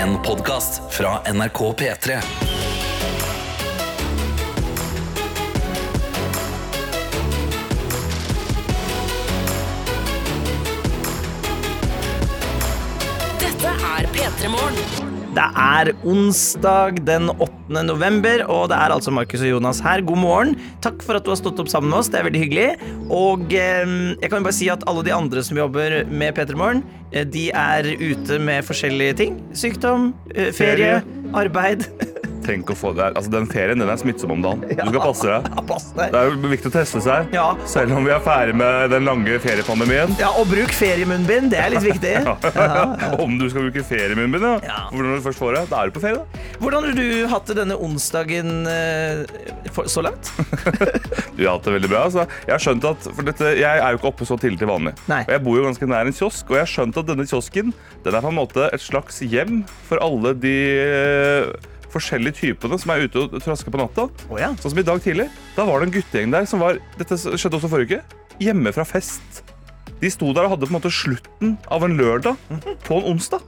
En podkast fra NRK P3. Dette er P3 Morgen. Det er onsdag den 8. november, og det er altså Markus og Jonas her. God morgen. Takk for at du har stått opp sammen med oss. Det er veldig hyggelig. Og eh, jeg kan jo bare si at alle de andre som jobber med P3 Morgen, eh, de er ute med forskjellige ting. Sykdom, eh, ferie, arbeid. Tenk å få det her. Altså, den ferien den er smittsom om dagen. Du skal passe deg. Ja. Det er jo viktig å teste seg. Ja. Selv om vi er ferdig med den lange feriepandemien. Ja, og bruk feriemunnbind. Det er litt viktig. Om du skal bruke feriemunnbind, ja. Ja. Hvordan du først får det, da er du på ferie. da. Hvordan har du hatt det denne onsdagen eh, så langt? Du har hatt det veldig bra. Altså. Jeg har skjønt at, for dette, jeg er jo ikke oppe så tidlig til vanlig. Nei. Og jeg bor jo ganske nær en kiosk, og jeg har skjønt at denne kiosken den er på en måte et slags hjem for alle de eh, forskjellige typene som er ute og trasker på natta. Oh, ja. Sånn som i dag tidlig. Da var det en guttegjeng der som var Dette skjedde også forrige uke. Hjemme fra fest. De sto der og hadde på en måte slutten av en lørdag på en onsdag.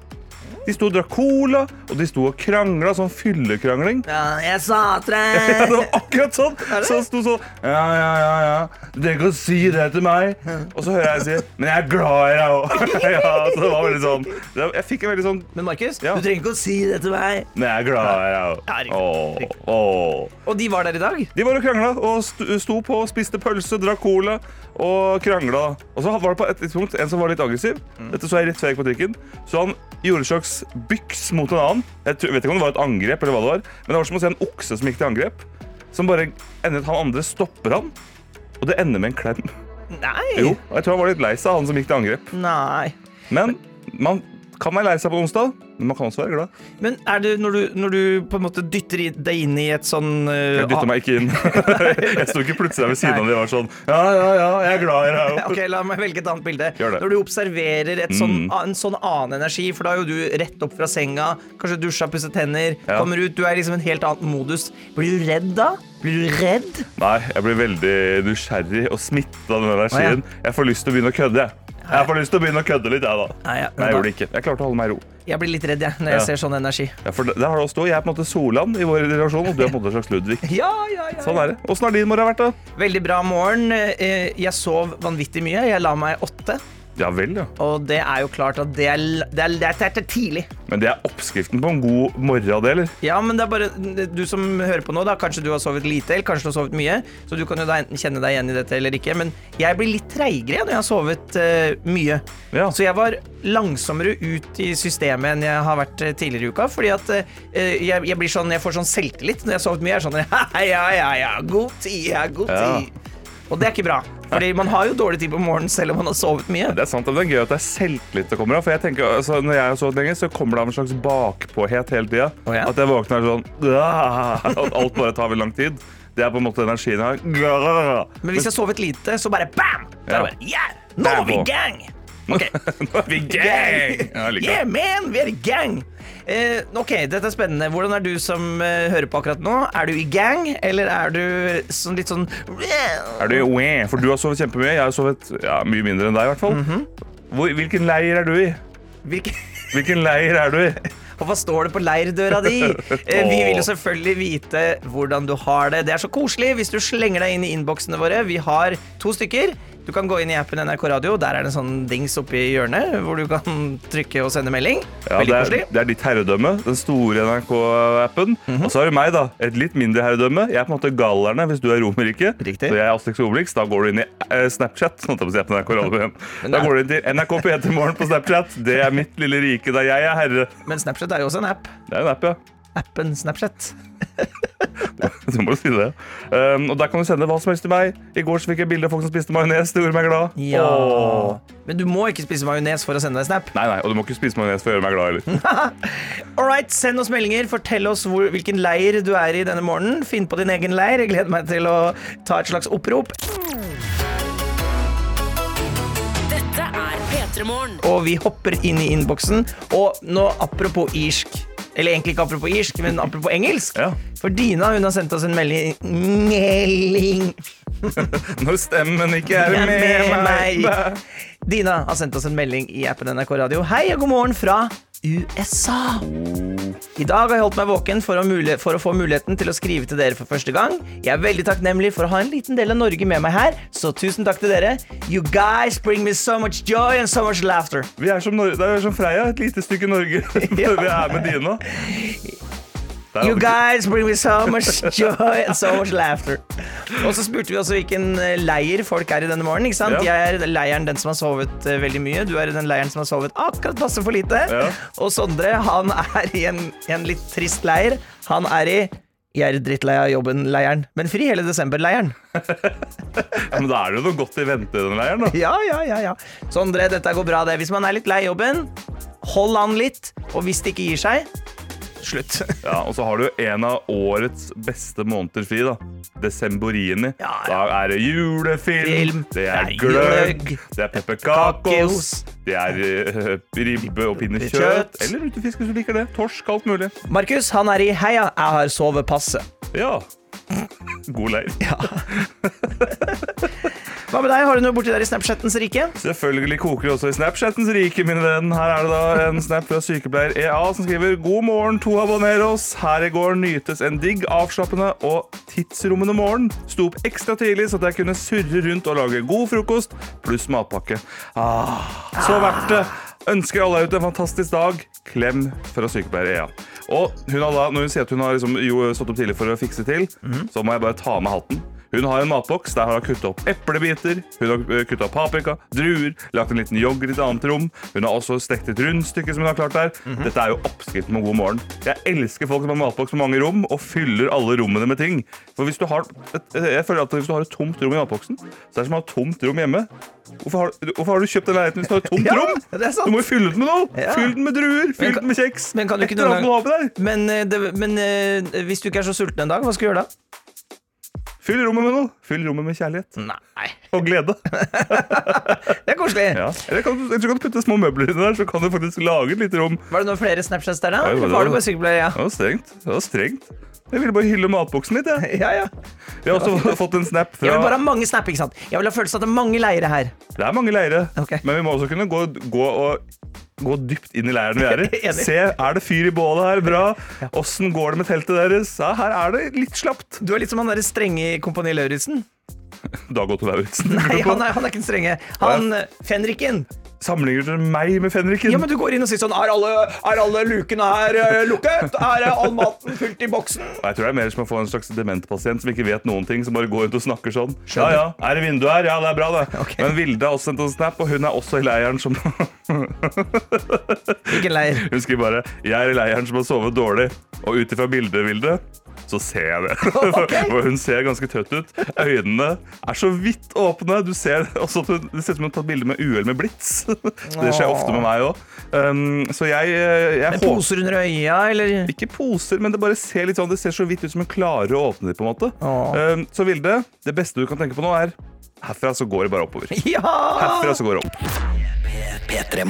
De sto og drakk cola, og de sto og krangla, sånn fyllekrangling. ja jeg sa tre! Ja, det var akkurat sånn! Så han sto sånn Ja, ja, ja, ja. Du trenger ikke å si det til meg. Og så hører jeg si Men jeg er glad i deg òg. Ja, så det var veldig sånn Jeg fikk en veldig sånn Men Markus, Ja. du trenger ikke å si det til meg. Men jeg er glad i deg òg. Åh, åh. Og de var der i dag? De var og krangla og sto, sto på og spiste pølse, drakk cola og krangla. Og så var det på et tidspunkt en som var litt aggressiv. Dette så jeg rett før jeg gikk på trikken. Så han gjorde en slags byks mot en annen. Jeg tror- vet ikke om det var et angrep, eller hva det var men det var som å se en okse som gikk til angrep. Som bare endet han andre stopper han, og det ender med en klem. Nei. Jo, og Jeg tror han var litt lei seg, han som gikk til angrep. Nei. Men man kan være lei seg på onsdag, men man kan også være glad. Men er det når du, når du på en måte dytter deg inn i et sånn uh, Jeg dytta meg ikke inn. jeg sto ikke plutselig der ved siden av dem og var sånn Ja, ja, ja, jeg er glad i deg. Ok, La meg velge et annet bilde. Når du observerer et sånn, Mm. en sånn annen energi, for da er jo du rett opp fra senga, kanskje dusja, pusset tenner, Ja. kommer ut, du er liksom en helt annen modus. Blir du redd da? Blir du redd? Nei, jeg blir veldig nysgjerrig og smittet av den energien. Jeg får lyst til å begynne å kødde. jeg. Jeg får lyst til å begynne å kødde litt, jeg, da. Nei, ja, Men jeg gjorde det ikke. Jeg klarte å holde meg i ro. Jeg blir litt redd jeg, når jeg Ja. ser sånn energi. Ja, for det, det har det også stått. Jeg er på en måte Solan i vår relasjon, og du er på en måte en slags Ludvig. Ja, ja, ja. Sånn er det. Åssen har din morgen vært, da? Veldig bra morgen. Eh, Jeg sov vanvittig mye. Jeg la meg åtte. Ja vel, ja. Og det er jo klart at det er, det er, det er, det er tidlig. Men det er oppskriften på en god morgen, det, eller? Ja, men det er bare du som hører på nå, da. Kanskje du har sovet lite, eller kanskje du har sovet mye. Så du kan jo da enten kjenne deg igjen i dette eller ikke. Men jeg blir litt treigere når jeg har sovet uh, mye. Ja. Så jeg var langsommere ut i systemet enn jeg har vært eh, tidligere i uka. Fordi at uh, jeg, jeg blir sånn Jeg får sånn selvtillit når jeg har sovet mye. Jeg er sånn ja, ja, ja, ja, god tid, ja, god Ja. tid. Og det er ikke bra. Fordi man har jo dårlig tid på morgenen selv om man har sovet mye. Det er sant, men det er gøy at det er selvtillit det kommer av. For jeg tenker, altså, Når jeg har sovet lenge, så kommer det av en slags bakpåhet hele tida. Oh, ja? At jeg våkner sånn At alt bare tar veldig lang tid. Det er på en måte energien jeg har. Men hvis jeg har sovet lite, så bare bam! Ja. bare, yeah, nå er vi i gang! Okay. Nå er vi gang! Ja, jeg Yeah, man, vi er i gang! Eh, ok, dette er spennende. Hvordan er du som eh, hører på akkurat nå? Er du i gang, eller er du sånn litt sånn Er du i For du har sovet kjempemye. Jeg har sovet ja, mye mindre enn deg, i hvert fall. Mhm. Hvor, hvilken leir er du i? Hvilken, Hvilken leir er du i? Og hva står det på leirdøra di? Eh, vi vil jo selvfølgelig vite hvordan du har det. Det er så koselig hvis du slenger deg inn i innboksene våre. Vi har to stykker. Du kan gå inn i appen NRK Radio. Der er det en sånn dings oppi hjørnet hvor du kan trykke og sende melding. Ja, det, er, det er ditt herredømme, den store NRK-appen. Mhm. Og så har du meg, da. Et litt mindre herredømme. Jeg er på en måte gallerne hvis du er Romerike. Riktig. Så jeg er Asterix og Obelix. Da går du inn i eh, Snapchat. Sånn at jeg på NRK Radio igjen. Da går du inn til NRK P3 Morgen på Snapchat. Det er mitt lille rike der jeg er herre. Men Snapchat er jo også en app. Det er en app, ja. Appen Snapchat. Du må jo si det. Um, og Der kan du sende hva som helst til meg. I går så fikk jeg bilde av folk som spiste majones. Det gjorde meg glad. Ja. Åh. Men du må ikke spise majones for å sende deg snap. Nei, nei, Og du må ikke spise majones for å gjøre meg glad heller. All right, Send oss meldinger. Fortell oss hvor, hvilken leir du er i denne morgenen. Finn på din egen leir. Jeg gleder meg til å ta et slags opprop. Og vi hopper inn i innboksen. Og nå apropos irsk Eller egentlig ikke apropos irsk, men apropos engelsk. Ja. For Dina hun har sendt oss en melding Melding Når stemmen ikke er med, med meg. meg. Dina har sendt oss en melding i appen NRK Radio. Hei og god morgen fra USA. I dag har jeg holdt meg våken for å, for å få muligheten til å skrive til dere for første gang. Jeg er veldig takknemlig for å ha en liten del av Norge med meg her, så tusen takk til dere. You guys bring me so much joy and so much laughter. Vi er som, Nor det er som Freia, et lite stykke Norge. Ja. vi er med Dina. You guys bring me so much joy and so much laughter. Og så spurte vi også hvilken eh, leir folk er i denne morgenen. ikke sant? Ja. Jeg er leiren den som har sovet eh, veldig mye. Du er i den leiren som har sovet akkurat passe for lite. Ja. Og Sondre han er i en, en litt trist leir. Han er i jeg er drittlei av jobben-leiren, men fri hele desember-leiren. Ja, men da er det jo noe godt i vente i den leiren, da. Ja, ja, ja, ja. Sondre, dette går bra, det. Hvis man er litt lei jobben, hold an litt. Og hvis det ikke gir seg, slutt. Ja, Og så har du en av årets beste måneder fri, da. Desemborini. Ja, Da er det julefilm, Film, det er det er gløgg, det er pepperkakos, det er uh, ribbe og pinnekjøtt. Eller rutefisk, hvis du liker det. Torsk, alt mulig. Markus, han er i heia, jeg har sovet passe. Ja. God leir. Hva med deg, har du noe borti der i Snapchattens rike? Selvfølgelig koker det også i Snapchattens rike, mine venn. Her er det da en snap fra sykepleier EA som skriver God morgen, to habaneros. Her i går nytes en digg, avslappende og tidsrommende morgen. Sto opp ekstra tidlig så at jeg kunne surre rundt og lage god frokost pluss matpakke. Ah, så verdt det. Ønsker alle ut en fantastisk dag. Klem fra sykepleier EA. Og hun har da, når hun sier at hun har liksom, jo, stått opp tidlig for å fikse til, så må jeg bare ta med hatten. Hun har en matboks der hun har kuttet opp eplebiter, hun har kuttet opp paprika, druer, lagt en liten yoghurt i et annet rom. Hun har også stekt et rundstykke som hun har klart der. Dette er jo oppskriften på god morgen. Jeg elsker folk som har matboks med mange rom og fyller alle rommene med ting. For hvis du har et, jeg føler at hvis du har et tomt rom i matboksen, så er det som å ha et tomt rom hjemme. Hvorfor har, hvorfor har du kjøpt den leiligheten hvis du har et tomt Ja, rom? Du må jo fylle den med noe. Ja. Fyll den med druer, fyll den med kjeks. men kan du ikke noen gang... Men, eh, det, men eh, hvis du ikke er så sulten en dag, hva skal du gjøre da? Fyll rommet med noe. Fyll rommet med kjærlighet Nei. og glede. Det er koselig. Ja. Eller kan, du- eller kan du putte små møbler inni der, så kan du faktisk lage et lite rom. Var det noen flere Snapchats der, da? Ja, det var det, var det. det bare sykepleier? Ja. Det var strengt. Det var strengt. Jeg ville bare hylle matboksen litt. Jeg. ja, ja. Vi har også fått en snap fra Jeg vil bare ha mange snap, ikke sant? Jeg vil ha følelsen av at det er mange leire her. Det er mange leire, okay. men vi må også kunne gå, gå, og, gå dypt inn i leiren vi er i. Se, er det fyr i bålet her? Bra. Åssen går det med teltet deres? Ja, her er det litt slapt. Du er litt som han derre strenge i Kompani Lauritzen. Dag Otto Lauritzen. Nei, han er, han er ikke den strenge. Han Fenriken. Sammenligner du meg med fenriken? Ja, men du går inn og sier sånn Er alle, er alle lukene her eh, lukket? Er eh, all maten fylt i boksen? Jeg tror det er mer som å få en slags dementpasient som ikke vet noen ting, som bare går rundt og snakker sånn. Ja, ja, er det vindu her? Ja, det er bra, det. Okay. Men Vilde har også sendt en snap, og hun er også i leiren som Hvilken leir? Hun skriver bare 'Jeg er i leiren som har sovet dårlig', og ut ifra bildet, Vilde, så ser jeg det. For hun ser ganske trøtt ut. Øynene er så vidt åpne. Du ser også at hun, Det ser ut som hun har tatt bilde med uhell med blits. Det skjer ofte med meg òg. Um, så jeg, jeg Med håper poser under øya, eller? ikke poser, men det bare ser litt sånn Det ser så vidt ut som hun klarer å åpne dem. på en måte um, Så Vilde, det beste du kan tenke på nå, er herfra så går det bare oppover. Ja! Herfra så går det opp. P3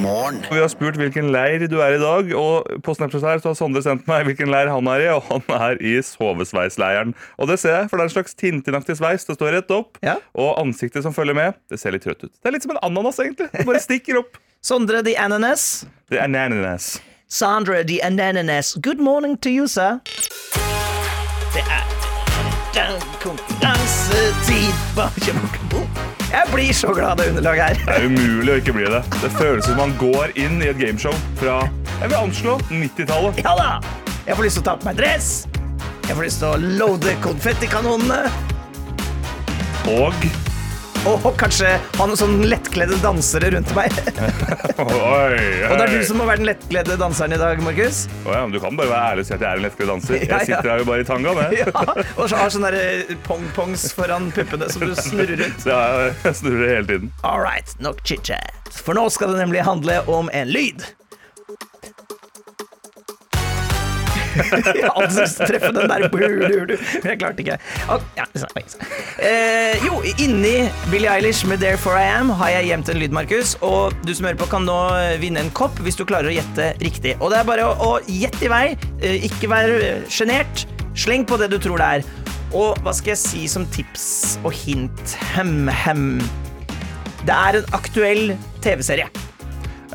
Vi har spurt hvilken leir du er i dag, og på Snapchat her så har Sondre sendt meg hvilken leir han er i, og han er i sovesveisleiren. Og det ser jeg, for det er en slags Tintin-aktig sveis. Det står rett opp, Ja. og ansiktet som følger med, det ser litt trøtt ut. Det er litt som en ananas, egentlig. Det bare stikker opp. Sondre the Ananas. Er ananas. Sandra the Ananas. Good morning to you, sir. Det er. Jeg blir så glad av det underlaget her. Det er umulig å ikke bli det. Det føles som man går inn i et gameshow fra jeg vil anslå 90-tallet. Ja da! Jeg får lyst til å ta på meg dress. Jeg får lyst til å loade konfettikanonene. Og Og kanskje ha noen sånn lettkledde dansere rundt meg. Oi, Og det er du som må være den lettkledde danseren i dag, Markus. Oi, men Du kan bare være ærlig og si at jeg er en lettkledd danser. Ja, ja. Jeg sitter her jo bare i tangaen, jeg. Ja, og så har sånne der pong-pongs foran puppene som du snurrer rundt. Ja, jeg snurrer hele tiden. All right, nok chit-chat. For nå skal det nemlig handle om en lyd. Til treffe den der, men jeg klarte ikke. Ja, eh, jo, inni Billie Eilish med 'Therefore I Am' har jeg gjemt en lyd, Markus. Og du som hører på, kan nå vinne en kopp hvis du klarer å gjette riktig. Og det er bare å, å gjette i vei. Eh, ikke vær sjenert. Sleng på det du tror det er. Og hva skal jeg si som tips og hint? Hem-hem. Det er en aktuell TV-serie.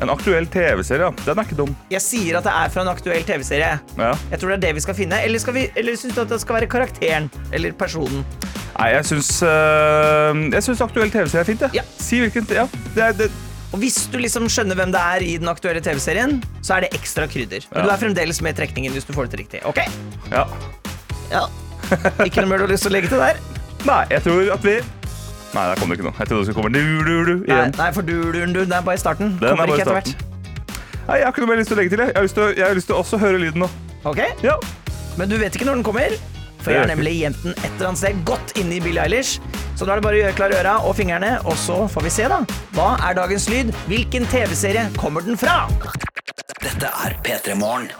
En aktuell TV-serie, ja. Den er ikke dum. Jeg sier at det er fra en aktuell TV-serie. Ja. Jeg tror det er det vi skal finne. Eller, skal vi, eller syns du at det skal være karakteren? Eller personen? Nei, jeg syns øh, Jeg syns aktuell TV-serie er fint, jeg. Ja. Si hvilken Ja, det er det. Og hvis du liksom skjønner hvem det er i den aktuelle TV-serien, så er det ekstra krydder. Men du er fremdeles med i trekningen hvis du får det til riktig. Ok? Ja. Ja. Ikke noe mer du har lyst til å legge til der? Nei, jeg tror at vi Nei, der kom det ikke noe. Jeg trodde det skulle komme du-du-du igjen. nei for du, du, du, det er bare i starten. Den er Kommer ikke i etter hvert. Nei, Jeg har ikke noe mer lyst til å legge til. Jeg, jeg har lyst til, å- jeg har lyst til å også høre lyden nå. Ok? Ja. Men du vet ikke når den kommer? For jeg har nemlig gjemt den et eller annet sted godt inne i Billie Eilish. Så nå er det bare å gjøre klar øra og fingrene, og så får vi se, da. Hva er dagens lyd? Hvilken TV-serie kommer den fra? Dette er P3 Morgen.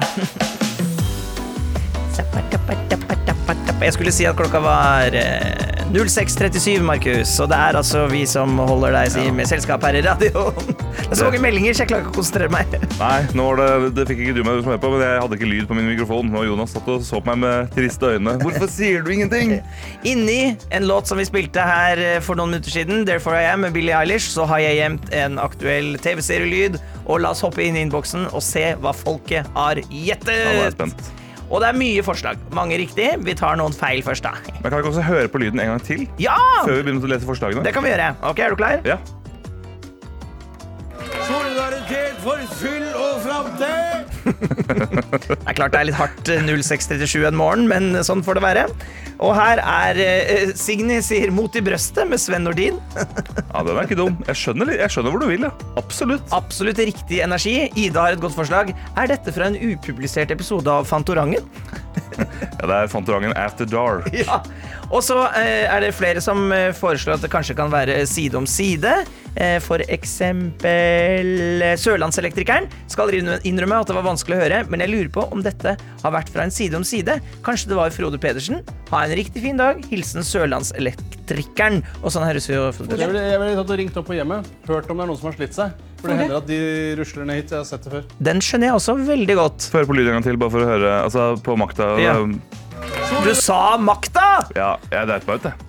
Jeg skulle si at klokka var eh, 06.37, Markus. Og det er altså vi som holder deg si, med selskap her i radioen. Det er så mange meldinger, så jeg klarer ikke å konsentrere meg. Nei, nå var det, det fikk ikke du meg med på, men jeg hadde ikke lyd på min mikrofon. Og Jonas satt og så på meg med triste øyne. Hvorfor sier du ingenting? Inni en låt som vi spilte her eh, for noen minutter siden, 'Therefore I Am' med Billie Eilish, så har jeg gjemt en aktuell TV-serielyd. Og la oss hoppe inn i innboksen og se hva folket har Ja, gjettet. spent. Og det er mye forslag. Mange riktig. Vi tar noen feil først, da. Men kan vi ikke også høre på lyden en gang til? Ja! Før vi begynner å lese forslagene? Det kan vi gjøre. Ok, Er du klar? Ja. Solidaritet for fyll og framtid! Det er klart det er litt hardt eh, 0637 en morgen, men sånn får det være. Og her er eh, Signy sier 'Mot i brøstet' med Sven Nordin. ja, den er ikke dum. Jeg skjønner, jeg skjønner hvor du vil, ja. Absolutt. Absolutt riktig energi. Ida har et godt forslag. Er dette fra en upublisert episode av Fantorangen? Ja, det er Fantorangen After Dark. Ja. Og så eh, er det flere som eh, foreslår at det kanskje kan være side om side. Eh, for eksempel eh, Sørlandselektrikeren skal innrømme at det var vanskelig å høre, men jeg lurer på om dette har vært fra en side om side. Kanskje det var Frode Pedersen. Ha en riktig fin dag. Hilsen Sørlandselektrikeren. Og sånn høres jo Jeg ville jeg ville tatt og ringt opp på hjemmet. Hørt om det er noen som har slitt seg. For det hender at de rusler ned hit. Jeg har sett det før. Den skjønner jeg også veldig godt. Få høre på lyd en gang til, bare for å høre. Altså, på makta. Ja. Du sa makta! Ja, jeg dreit meg ut, jeg.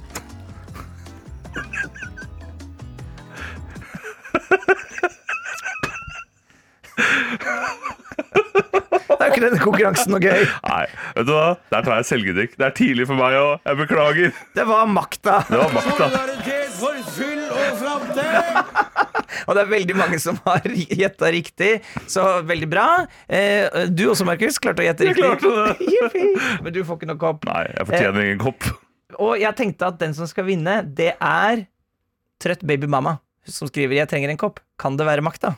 Det er jo ikke denne konkurransen noe gøy. Nei, vet du hva? Der tar jeg selvkritikk. Det er tidlig for meg òg. Jeg beklager. Det var makta. Det var makta. Solidaritet for fyll og framtid! Og det er veldig mange som har gjetta riktig, så veldig bra. Eh, du også, Markus, klarte å gjette Jeg riktig. klarte det. Men du får ikke noe kopp. Nei, jeg fortjener ingen kopp. Og jeg tenkte at den som skal vinne, det er Trøtt babymamma, som skriver 'Jeg trenger en kopp'. Kan det være makta?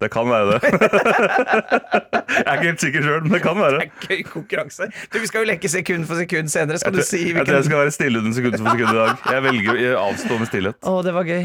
Det kan være det. Jeg er ikke helt sikker sjøl, men det kan være. Det er gøy konkurranse. Du, Vi skal jo leke sekund for sekund senere. Skal du Jeg hvilken jeg tror jeg skal være stille under sekund for sekund i dag. Jeg velger å avstå med stillhet. Å, det var gøy.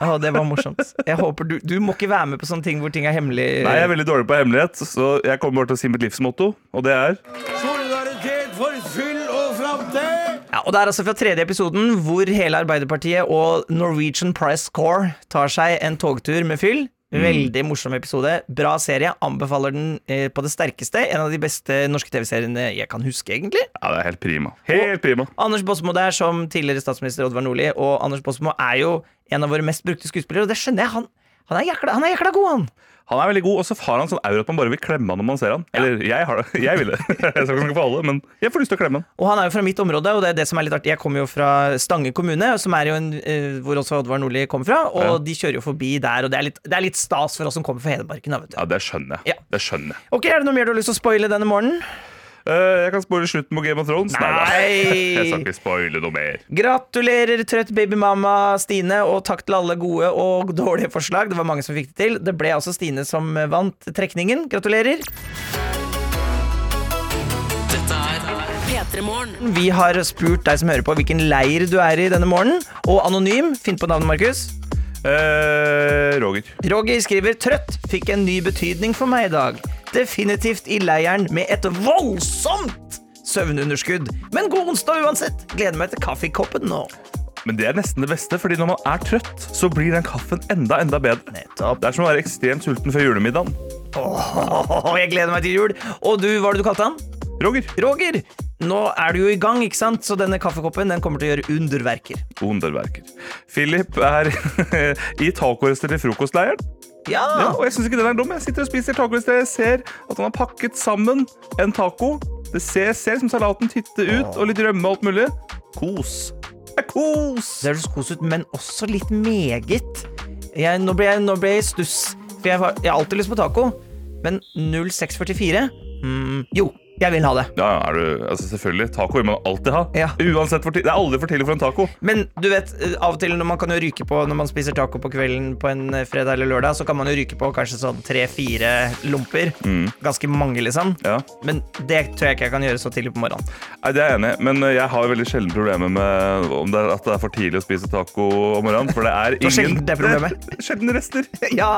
Å, det var morsomt. Jeg håper du, du må ikke være med på sånne ting hvor ting er hemmelig. Nei, jeg er veldig dårlig på hemmelighet, så jeg kommer bare til å si mitt livsmotto, og det er Solidaritet for fyll og framtid! Ja, og Det er altså fra tredje episoden hvor hele Arbeiderpartiet og Norwegian Price Corps tar seg en togtur med fyll. Veldig morsom episode. Bra serie. Anbefaler den eh, på det sterkeste. En av de beste norske TV-seriene jeg kan huske, egentlig. Ja, det er helt prima. Helt prima. Anders Båsmo der som tidligere statsminister Oddvar Nordli, og Anders Båsmo er jo en av våre mest brukte skuespillere, og det skjønner jeg. Han, han, er, jækla, han er jækla god, han. Han er veldig god, og så har han sånn aura at man bare vil klemme han når man ser han. Eller jeg har det. Jeg vil det. Jeg skal ikke få alle, men jeg får lyst til å klemme han. Og han er jo fra mitt område, og det er det som er litt artig. Jeg kommer jo fra Stange kommune, som er jo en, eh, hvor også Oddvar Nordli kommer fra, og Ja. de kjører jo forbi der, og det er litt, det er litt stas for oss som kommer fra Hedmarken. da, vet du. Ja, det skjønner jeg. Ja. Det skjønner jeg. Ok, Er det noe mer du har lyst til å spoile denne morgenen? Eh, jeg kan spoile slutten på Game of Thrones. da. Jeg skal Nei! ikke spoile noe mer. Gratulerer, trøtt babymamma Stine, og takk til alle gode og dårlige forslag. Det var mange som fikk det til. Det ble altså Stine som vant trekningen. Gratulerer. Dette er P3 Morgen. Vi har spurt deg som hører på, hvilken leir du er i denne morgenen. Og anonym, finn på navnet, Markus. Eh, Roger. Roger skriver 'trøtt' fikk en ny betydning for meg i dag. Definitivt i leiren med et voldsomt søvnunderskudd. Men god onsdag uansett. Gleder meg til kaffekoppen nå. Men det er nesten det beste, fordi når man er trøtt, så blir den kaffen enda enda bedre. Nettopp. Det er som å være ekstremt sulten før julemiddagen. Åh, jeg gleder meg til jul. Og du, hva var det du kalte han? Roger. Roger! Nå er du jo i gang, ikke sant? så denne kaffekoppen den kommer til å gjøre underverker. Underverker. Philip er i tacorester til frokostleiren. Ja. Ja, og jeg synes ikke den er dum. Jeg sitter og spiser taco hvis. Jeg ser at han har pakket sammen en taco. Det ser, ser som salaten titter ut, og litt rømme og alt mulig. Kos. Det er kos! Det høres kos ut, men også litt meget. Jeg, nå, ble jeg, nå ble jeg i stuss, for jeg, jeg har alltid lyst på taco. Men 0644 mm, Jo, jeg vil ha det. Ja, er du, altså selvfølgelig. Taco vil man alltid ha. Ja. Uansett for Det er aldri for tidlig for en taco. Men du vet, eh, av og til når man kan jo ryke på Når man spiser taco på kvelden på en eh, fredag eller lørdag, så kan man jo ryke på kanskje sånn tre-fire lomper. Ganske mange, liksom. Ja. Men det tror jeg ikke jeg kan gjøre så tidlig på morgenen. Nei, Det er jeg enig i, men eh, jeg har veldig sjelden problemer med om det er, at det er for tidlig å spise taco om morgenen. For det er ingen sjelden det problemet. Sjelden rester. Ja!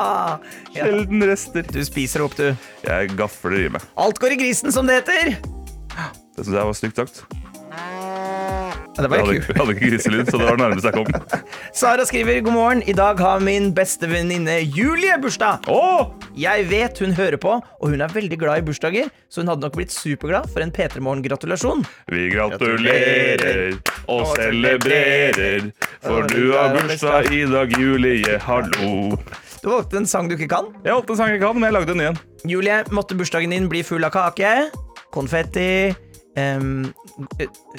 ja! Sjelden rester. Du spiser opp, du. Jeg gafler i meg. Alt går i grisen, som det heter. Det syns jeg var stygt sagt. Ja, det var Jeg hadde, jeg hadde ikke griselyd, så det var det nærmeste jeg kom. Sara skriver god morgen. I dag har min beste venninne Julie bursdag. Oh! Jeg vet hun hører på, og hun er veldig glad i bursdager, så hun hadde nok blitt superglad for en P3 Morgen-gratulasjon. Vi gratulerer og celebrerer, for du har bursdag i dag, Julie. Hallo. Du valgte en sang du ikke kan. Jeg valgte en sang jeg kan, men jeg lagde en ny en. Julie, måtte bursdagen din bli full av kake, konfetti, um,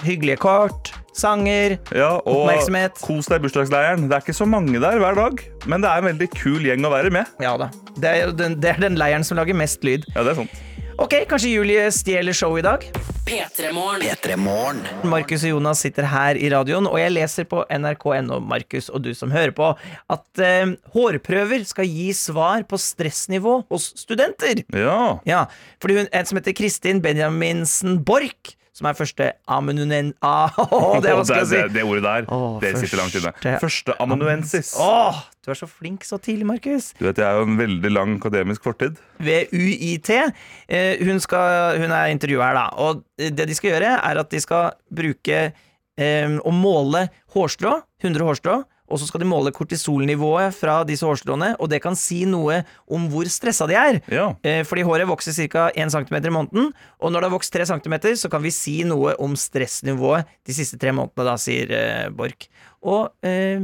hyggelige kort, sanger. Ja, og Oppmerksomhet. kos deg i bursdagsleiren. Det er ikke så mange der hver dag, men det er en veldig kul gjeng å være med. Ja da. Det er, den, det er den leiren som lager mest lyd. Ja, det er sant. Ok, kanskje Julie stjeler showet i dag? P3morgen. Markus og Jonas sitter her i radioen, og jeg leser på nrk.no, Markus og du som hører på, at eh, hårprøver skal gi svar på stressnivå hos studenter. Ja. Ja, fordi hun, en som heter Kristin Benjaminsen Borch, som er første amanunen... Ah, det er vanskelig å si. det, det ordet der, Oh, det sitter langt inne. første- amanuensis. Åh, du er så flink så tidlig, Markus. Du vet, Jeg er jo en veldig lang akademisk fortid. Ved UiT. Eh, hun, skal, hun er intervjua her, da. Og det de skal gjøre, er at de skal bruke eh, å måle hårstrå, 100 hårstrå, og så skal de måle kortisolnivået fra disse hårstråene, og det kan si noe om hvor stressa de er. Ja. Eh, Fordi håret vokser ca. 1 cm i måneden, og når det har vokst 3 cm, så kan vi si noe om stressnivået de siste tre månedene, da, sier eh, Borch. Og eh,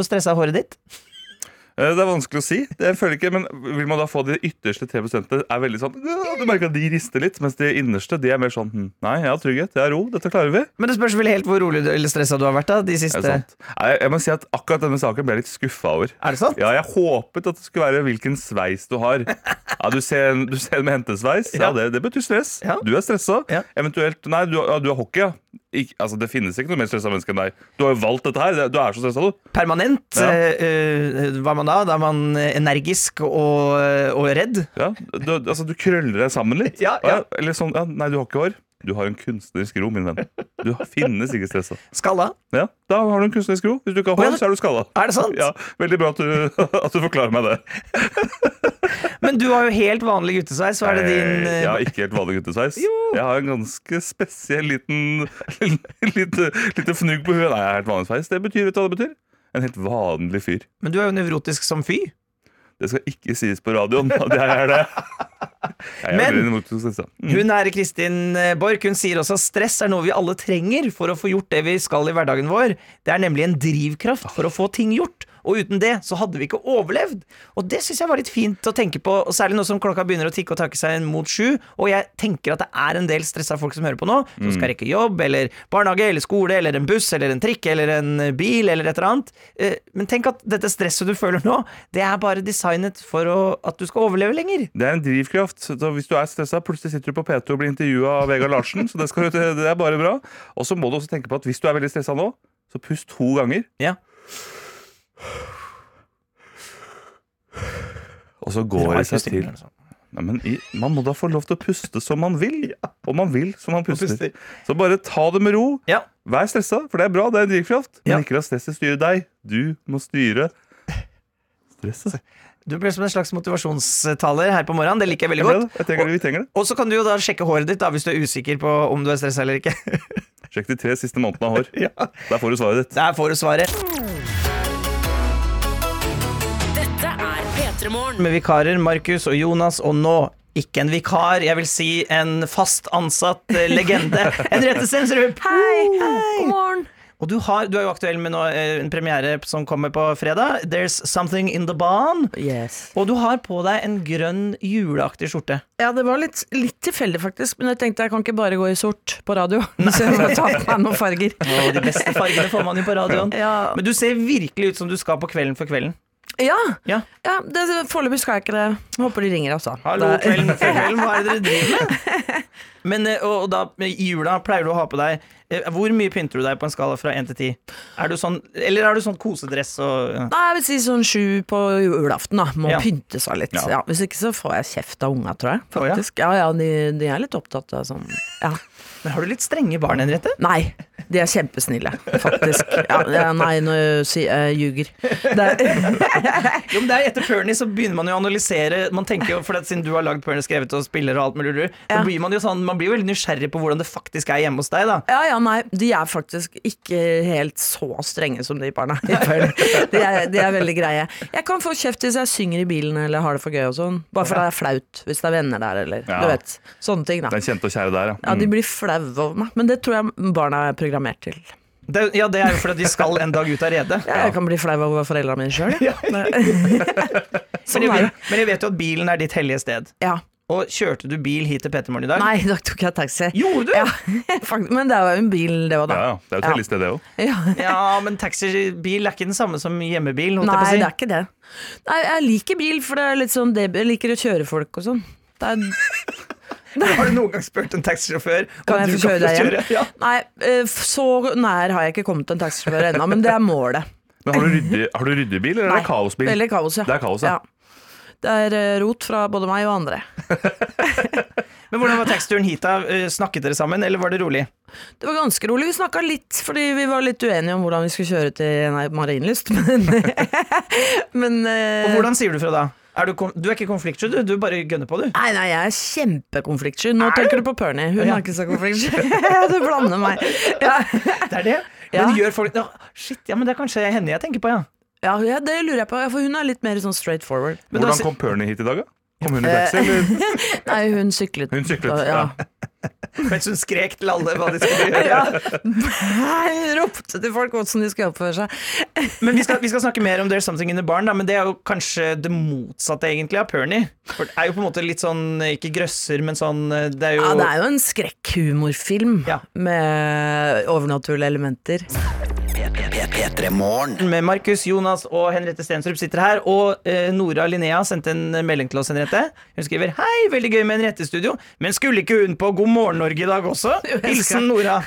hvor stressa er håret ditt? Eh, Det er vanskelig å si. Det føler ikke, men Vil man da få de ytterste 3% er veldig sånn Du merker at de rister litt, mens de innerste de er mer sånn hm, Nei, jeg har trygghet, jeg har ro, dette klarer vi. Men det spørs vel helt hvor rolig eller stressa du har vært da, de siste det sant? Nei, jeg må si at Akkurat denne saken ble jeg litt skuffa over. Er det sant? Ja, Jeg håpet at det skulle være hvilken sveis du har. Ja, Du ser en, du ser en med hentesveis. Ja, det, det betyr stress. Ja. Du er stressa. Ja. Eventuelt Nei, du, ja, du har hockey, ja. Ikk- altså, det finnes ikke noe mer stressa menneske enn deg. Du har jo valgt dette her. Du er så stressa, du. Permanent. Ja. eh, hva man da? Da er man eh, energisk og, og redd. Ja, du, altså, du krøller deg sammen litt. Ja, ja. Eller sånn, ja, Nei, du har ikke hår. Du har en kunstnerisk ro, min venn. Du finnes ikke stressa. Skalla. Ja, da har du en kunstnerisk ro. Hvis du ikke har hår, så er du skalla. Er det sant? Ja, Veldig bra at du, at du forklarer meg det. Men du har jo helt vanlig guttesveis. Hva er det din Eh, eh, Jeg har ikke helt vanlig guttesveis. Jeg har en ganske spesiell liten lite, lite fnugg på huet. Nei, jeg har helt vanlig sveis. Det betyr, vet du hva det betyr? En helt vanlig fyr. Men du er jo nevrotisk som fy. Det skal ikke sies på radioen at jeg er det. Jeg er Men-. Mm. Hun er Kristin eh, Borch. Hun sier også at stress er noe vi alle trenger for å få gjort det vi skal i hverdagen vår. Det er nemlig en drivkraft for å få ting gjort. Og uten det så hadde vi ikke overlevd. Og det syns jeg var litt fint å tenke på, og særlig nå som klokka begynner å tikke og takke seg mot sju. Og jeg tenker at det er en del stressa folk som hører på nå, som skal rekke jobb eller barnehage eller skole eller en buss eller en trikk eller en bil eller et eller annet. Eh, Men tenk at dette stresset du føler nå, det er bare designet for å, at du skal overleve lenger. Det er en drivkraft. Så hvis du er stressa, plutselig sitter du på P2 og blir intervjua av Vegard Larsen. Så det, skal, det er bare bra. Og så må du også tenke på at hvis du er veldig stressa nå, så pust to ganger. Ja. Og så går det seg til. Nei, men i, man må da få lov til å puste som man vil. Og man vil som man puster. puster. Så bare ta det med ro. Ja. Vær stressa, for det er bra. Det er en drivkraft. Men Ja. ikke la stresset styre deg. Du må styre stresset. Du ble som en slags motivasjonstaler her på morgenen. Det liker jeg veldig godt. jeg det, Vi trenger det. Og så kan du jo da sjekke håret ditt da, hvis du er usikker på om du er stressa eller ikke. Sjekk de tre siste månedene av hår. ja. Der får du svaret ditt. Der får du svaret. Med vikarer Markus og Jonas, og nå ikke en vikar, jeg vil si en fast ansatt eh, legende. Henriette Stensrud. Hei, hei. God morgen. Og du, har, du er jo aktuell med nå, eh, en premiere som kommer på fredag. There's Something In The Barn. Yes. Og du har på deg en grønn juleaktig skjorte. Ja, det var litt, litt tilfeldig faktisk, men jeg tenkte jeg kan ikke bare gå i sort på radio. Så jeg må ta på meg noen farger. Ja, de beste fargene får man jo på radioen. Ja, Men du ser virkelig ut som du skal på Kvelden for kvelden. Ja, Ja. ja foreløpig skal jeg ikke det. Håper de ringer, altså. Hallo, Kvelden før kvelden, hva er det dere driver med? Men eh, og, og da, i jula pleier du å ha på deg eh, Hvor mye pynter du deg på en skala fra 1 til 10? Er du sånn, eller er du sånn kosedress og ja. Nei, jeg vil si sånn sju på julaften, da. Må Ja. pynte seg litt. Ja. Ja. hvis ikke så får jeg kjeft av unga, tror jeg. Faktisk. Ja, ja, de, de er litt opptatt av sånn Ja. Men har du litt strenge barn, Henriette? Nei, de er kjempesnille, faktisk. Ja, nei, nå si, jeg ljuger. Det er, Jo, men det er Etter Pernie så begynner man jo å analysere Man tenker jo, for det, Siden du har lagd Pernie, skrevet og spiller og alt mulig, så Ja. blir man jo sånn Man blir jo veldig nysgjerrig på hvordan det faktisk er hjemme hos deg. da ja, ja, nei, de er faktisk ikke helt så strenge som de barna. De er, de er veldig greie. Jeg kan få kjeft hvis jeg synger i bilen eller har det for gøy og sånn. Bare for det er flaut hvis det er venner der, eller Ja. du vet. Sånne ting, da. Den kjente og kjære der, ja. Ja, de blir flaue over meg, men det tror jeg barna er programmert til. det, Ja, det er jo fordi de skal en dag ut av redet. Ja, jeg kan bli flau over foreldrene mine sjøl. Men, Sånn jeg er vet, men jeg vet jo at bilen er ditt hellige sted. Ja. Og kjørte du bil hit til Petermorgen i dag? Nei, da tok jeg taxi. Gjorde du? Ja, faktisk, men det er jo en bil, det òg, da. Ja, ja. Det er jo et hellig sted, det òg. Ja. Ja, men taxibil er ikke den samme som hjemmebil. holdt Nei, jeg på å si. det er ikke det. Nei, jeg liker bil, for det er litt sånn Jeg liker å kjøre folk og sånn. Det er, Har du noen gang spurt en taxisjåfør om kan du få kjøre deg hjem? Ja. Nei, eh, så nær har jeg ikke kommet en taxisjåfør ennå, men det er målet. Men har du rydde, har du ryddebil, eller eller er det kaosbil? Veldig kaos, ja. Det er kaos, ja. Det er eh, rot fra både meg og andre. Men hvordan var taxituren hit? da? Eh, Snakket dere sammen, eller var det rolig? Det var ganske rolig. Vi snakka litt, fordi vi var litt uenige om hvordan vi skulle kjøre til nei, Marienlyst. Men, men Og hvordan sier du fra da? Er du, du er ikke konfliktsky, du. Du bare gønner på, du. Nei, nei, jeg er kjempekonfliktsky. Nå tenker du på Pernie. Hun Ja. er ikke så konfliktsky. du blander meg. Ja. Det er det? Ja. Men gjør folk ja, Shit, ja, men det er kanskje henne jeg tenker på, ja. Ja, ja, det lurer jeg på. For hun er litt mer sånn straight forward. Hvordan kom Pernie hit i dag, da? Kom hun i taxi, eller? Nei, hun syklet. Hun syklet, Ja. Mens hun skrek til alle hva de skulle gjøre. ja. Ropte til folk hvordan de skulle oppføre seg. Men vi skal, vi skal snakke mer om There's Something in the Barn, da, men det er jo kanskje det motsatte egentlig av Pernie. For det er jo på en måte litt sånn, ikke grøsser, men sånn Det er jo Ja, det er jo en skrekkhumorfilm Ja. med overnaturlige elementer. P3 Morgen. med Markus, Jonas og Henriette Stensrup sitter her. Og eh, Nora Linnea sendte en melding til oss, Henriette. Hun skriver Hei, veldig gøy med Henriette studio, men skulle ikke hun på God morgen Norge i dag også? Hilsen Nora.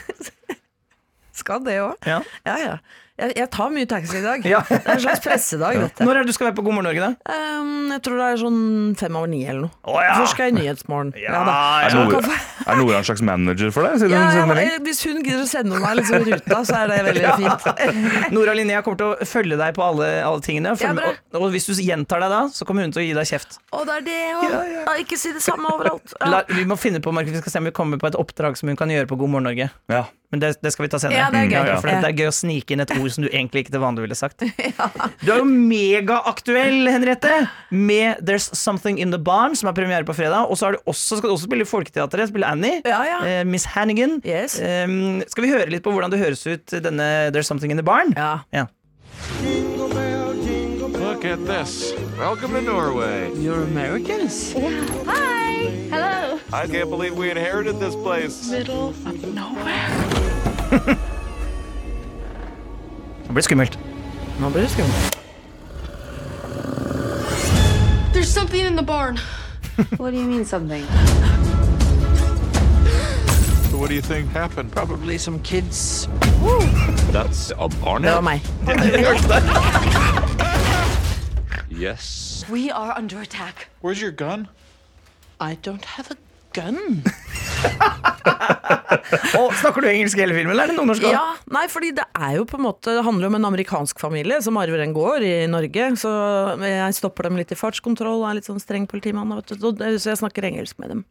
Skal det òg? Ja. Ja, ja. Jeg, jeg tar mye taxi i dag. Ja. Det er en slags pressedag, dette. Når er det du skal være på God morgen Norge, da? Um, jeg tror det er sånn fem over ni eller noe. Oh, ja. Først skal jeg i Nyhetsmorgen. Ja. Er Nora, er Nora en slags manager for deg? Siden Ja, eh, hvis hun gidder å sende meg liksom ruta, så er det veldig fint. Nora Linnea kommer til å følge deg på alle, alle tingene. Ja, og, og hvis du gjentar deg da, så kommer hun til å gi deg kjeft. Å, det er det å Ja, Ikke si det samme overalt. Ja. La, vi må finne på, Mark, vi skal se om vi kommer på et oppdrag som hun kan gjøre på God morgen Norge. Ja. Men det, det skal vi ta senere. Ja, det er gøy. Ja, for det, det er gøy å snike inn et ord som du egentlig ikke til vanlig ville sagt. Du er jo megaaktuell, Henriette, med There's Something In The Barn, som er premiere på fredag. Og så også, skal du også spille i Folketeatret, spille Annie. Ja, ja. Eh, Miss Hannigan. Yes. Um, skal vi høre litt på hvordan det høres ut, denne There's Something In The Barn? Ja. Ja. Jingle bell, jingle bell. Look at this. Welcome to Norway. You're Americans? Hi. Hello. I can't believe we inherited this place. Middle of nowhere. Det blir skummelt. Nå blir det skummelt. There's something in the barn. What do you mean something? So what do you think happened? Probably some kids. That's a barn. Det var meg. Yes. We are under attack. Where's your gun? I don't have a gun. Og Snakker du engelsk i hele filmen, eller er det noen norsk? Ja, nei, fordi det er jo på en måte Det handler jo om en amerikansk familie som arver en gård i Norge. Så jeg stopper dem litt i fartskontroll og er litt sånn streng politimann. vet du, Så jeg snakker engelsk med dem.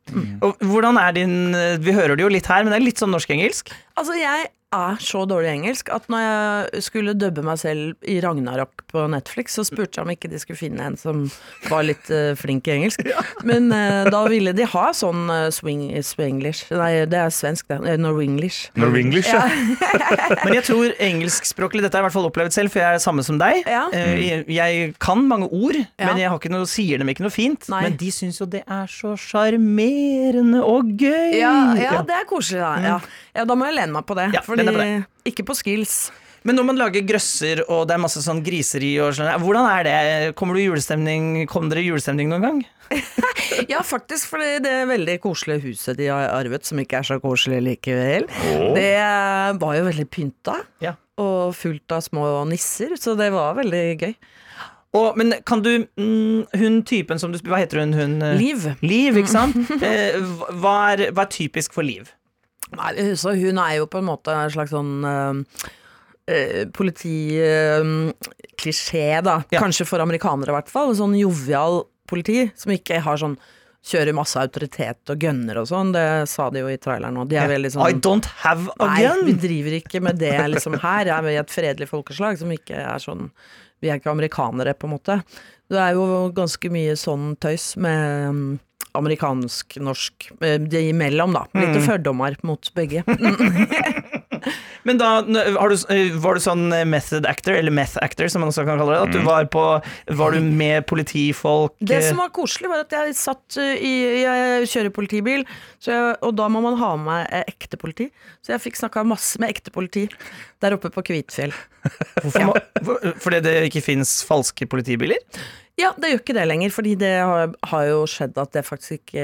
Og hvordan er din Vi hører det jo litt her, men det er litt sånn norsk-engelsk. Altså, jeg er så dårlig i engelsk at når jeg skulle dubbe meg selv i Ragnarok på Netflix, så spurte jeg om ikke de skulle finne en som var litt uh, flink i engelsk. Men uh, da ville de ha sånn uh, swing, swanglish. Nei, det er svensk, det. Uh, Norwenglish. Norwenglish, ja. Men jeg tror engelskspråklig Dette har jeg i hvert fall opplevd selv, for jeg er samme som deg. Ja. Jeg, jeg kan mange ord, Ja. men jeg har ikke noe, sier dem ikke noe fint. Nei. Men de syns jo det er så sjarmerende og gøy. Ja, ja, det er koselig, da. Ja. ja, da må jeg lene meg på det. Ja, fordi lene på Ikke på skills. Men når man lager grøsser og det er masse sånn griseri og sånn, hvordan er det? Kommer du i julestemning? Kom dere i julestemning noen gang? Ja, faktisk, for det veldig koselige huset de har arvet, som ikke er så koselig likevel, det var jo veldig pynta. Ja. Og fullt av små nisser, så det var veldig gøy. Og, men kan du mm, Hun typen som du Hva heter hun? hun eh, Liv. Liv, ikke sant? Eh, hva, er, hva er typisk for Liv? Nei, så hun er jo på en måte en slags sånn uh, politiklisjé, da. Ja. Kanskje for amerikanere, i hvert fall. Sånn jovial politi som ikke har sånn Kjører masse autoritet og gønner og sånn. Det sa de jo i traileren nå. De er veldig sånn I don't have a gun! Nei, vi driver ikke med det liksom her. Jeg er vi et fredelig folkeslag som ikke er sånn Vi er ikke amerikanere, på en måte. Det er jo ganske mye sånn tøys med um, amerikansk, norsk de imellom, da. Litt Mm. fordommer mot begge. Men da har du, eh, var du sånn eh, method actor, eller meth actor som man også kan kalle det. At du var på Var du med politifolk? Det eh, som var koselig, var at jeg satt i Jeg kjører politibil, så jeg, og da må man ha med meg eh, ekte politi. Så jeg fikk snakka masse med ekte politi der oppe på Kvitfjell. Hvorfor Ja. fordi det ikke fins falske politibiler? Ja, det gjør ikke det lenger, fordi det har, har jo skjedd at det faktisk ikke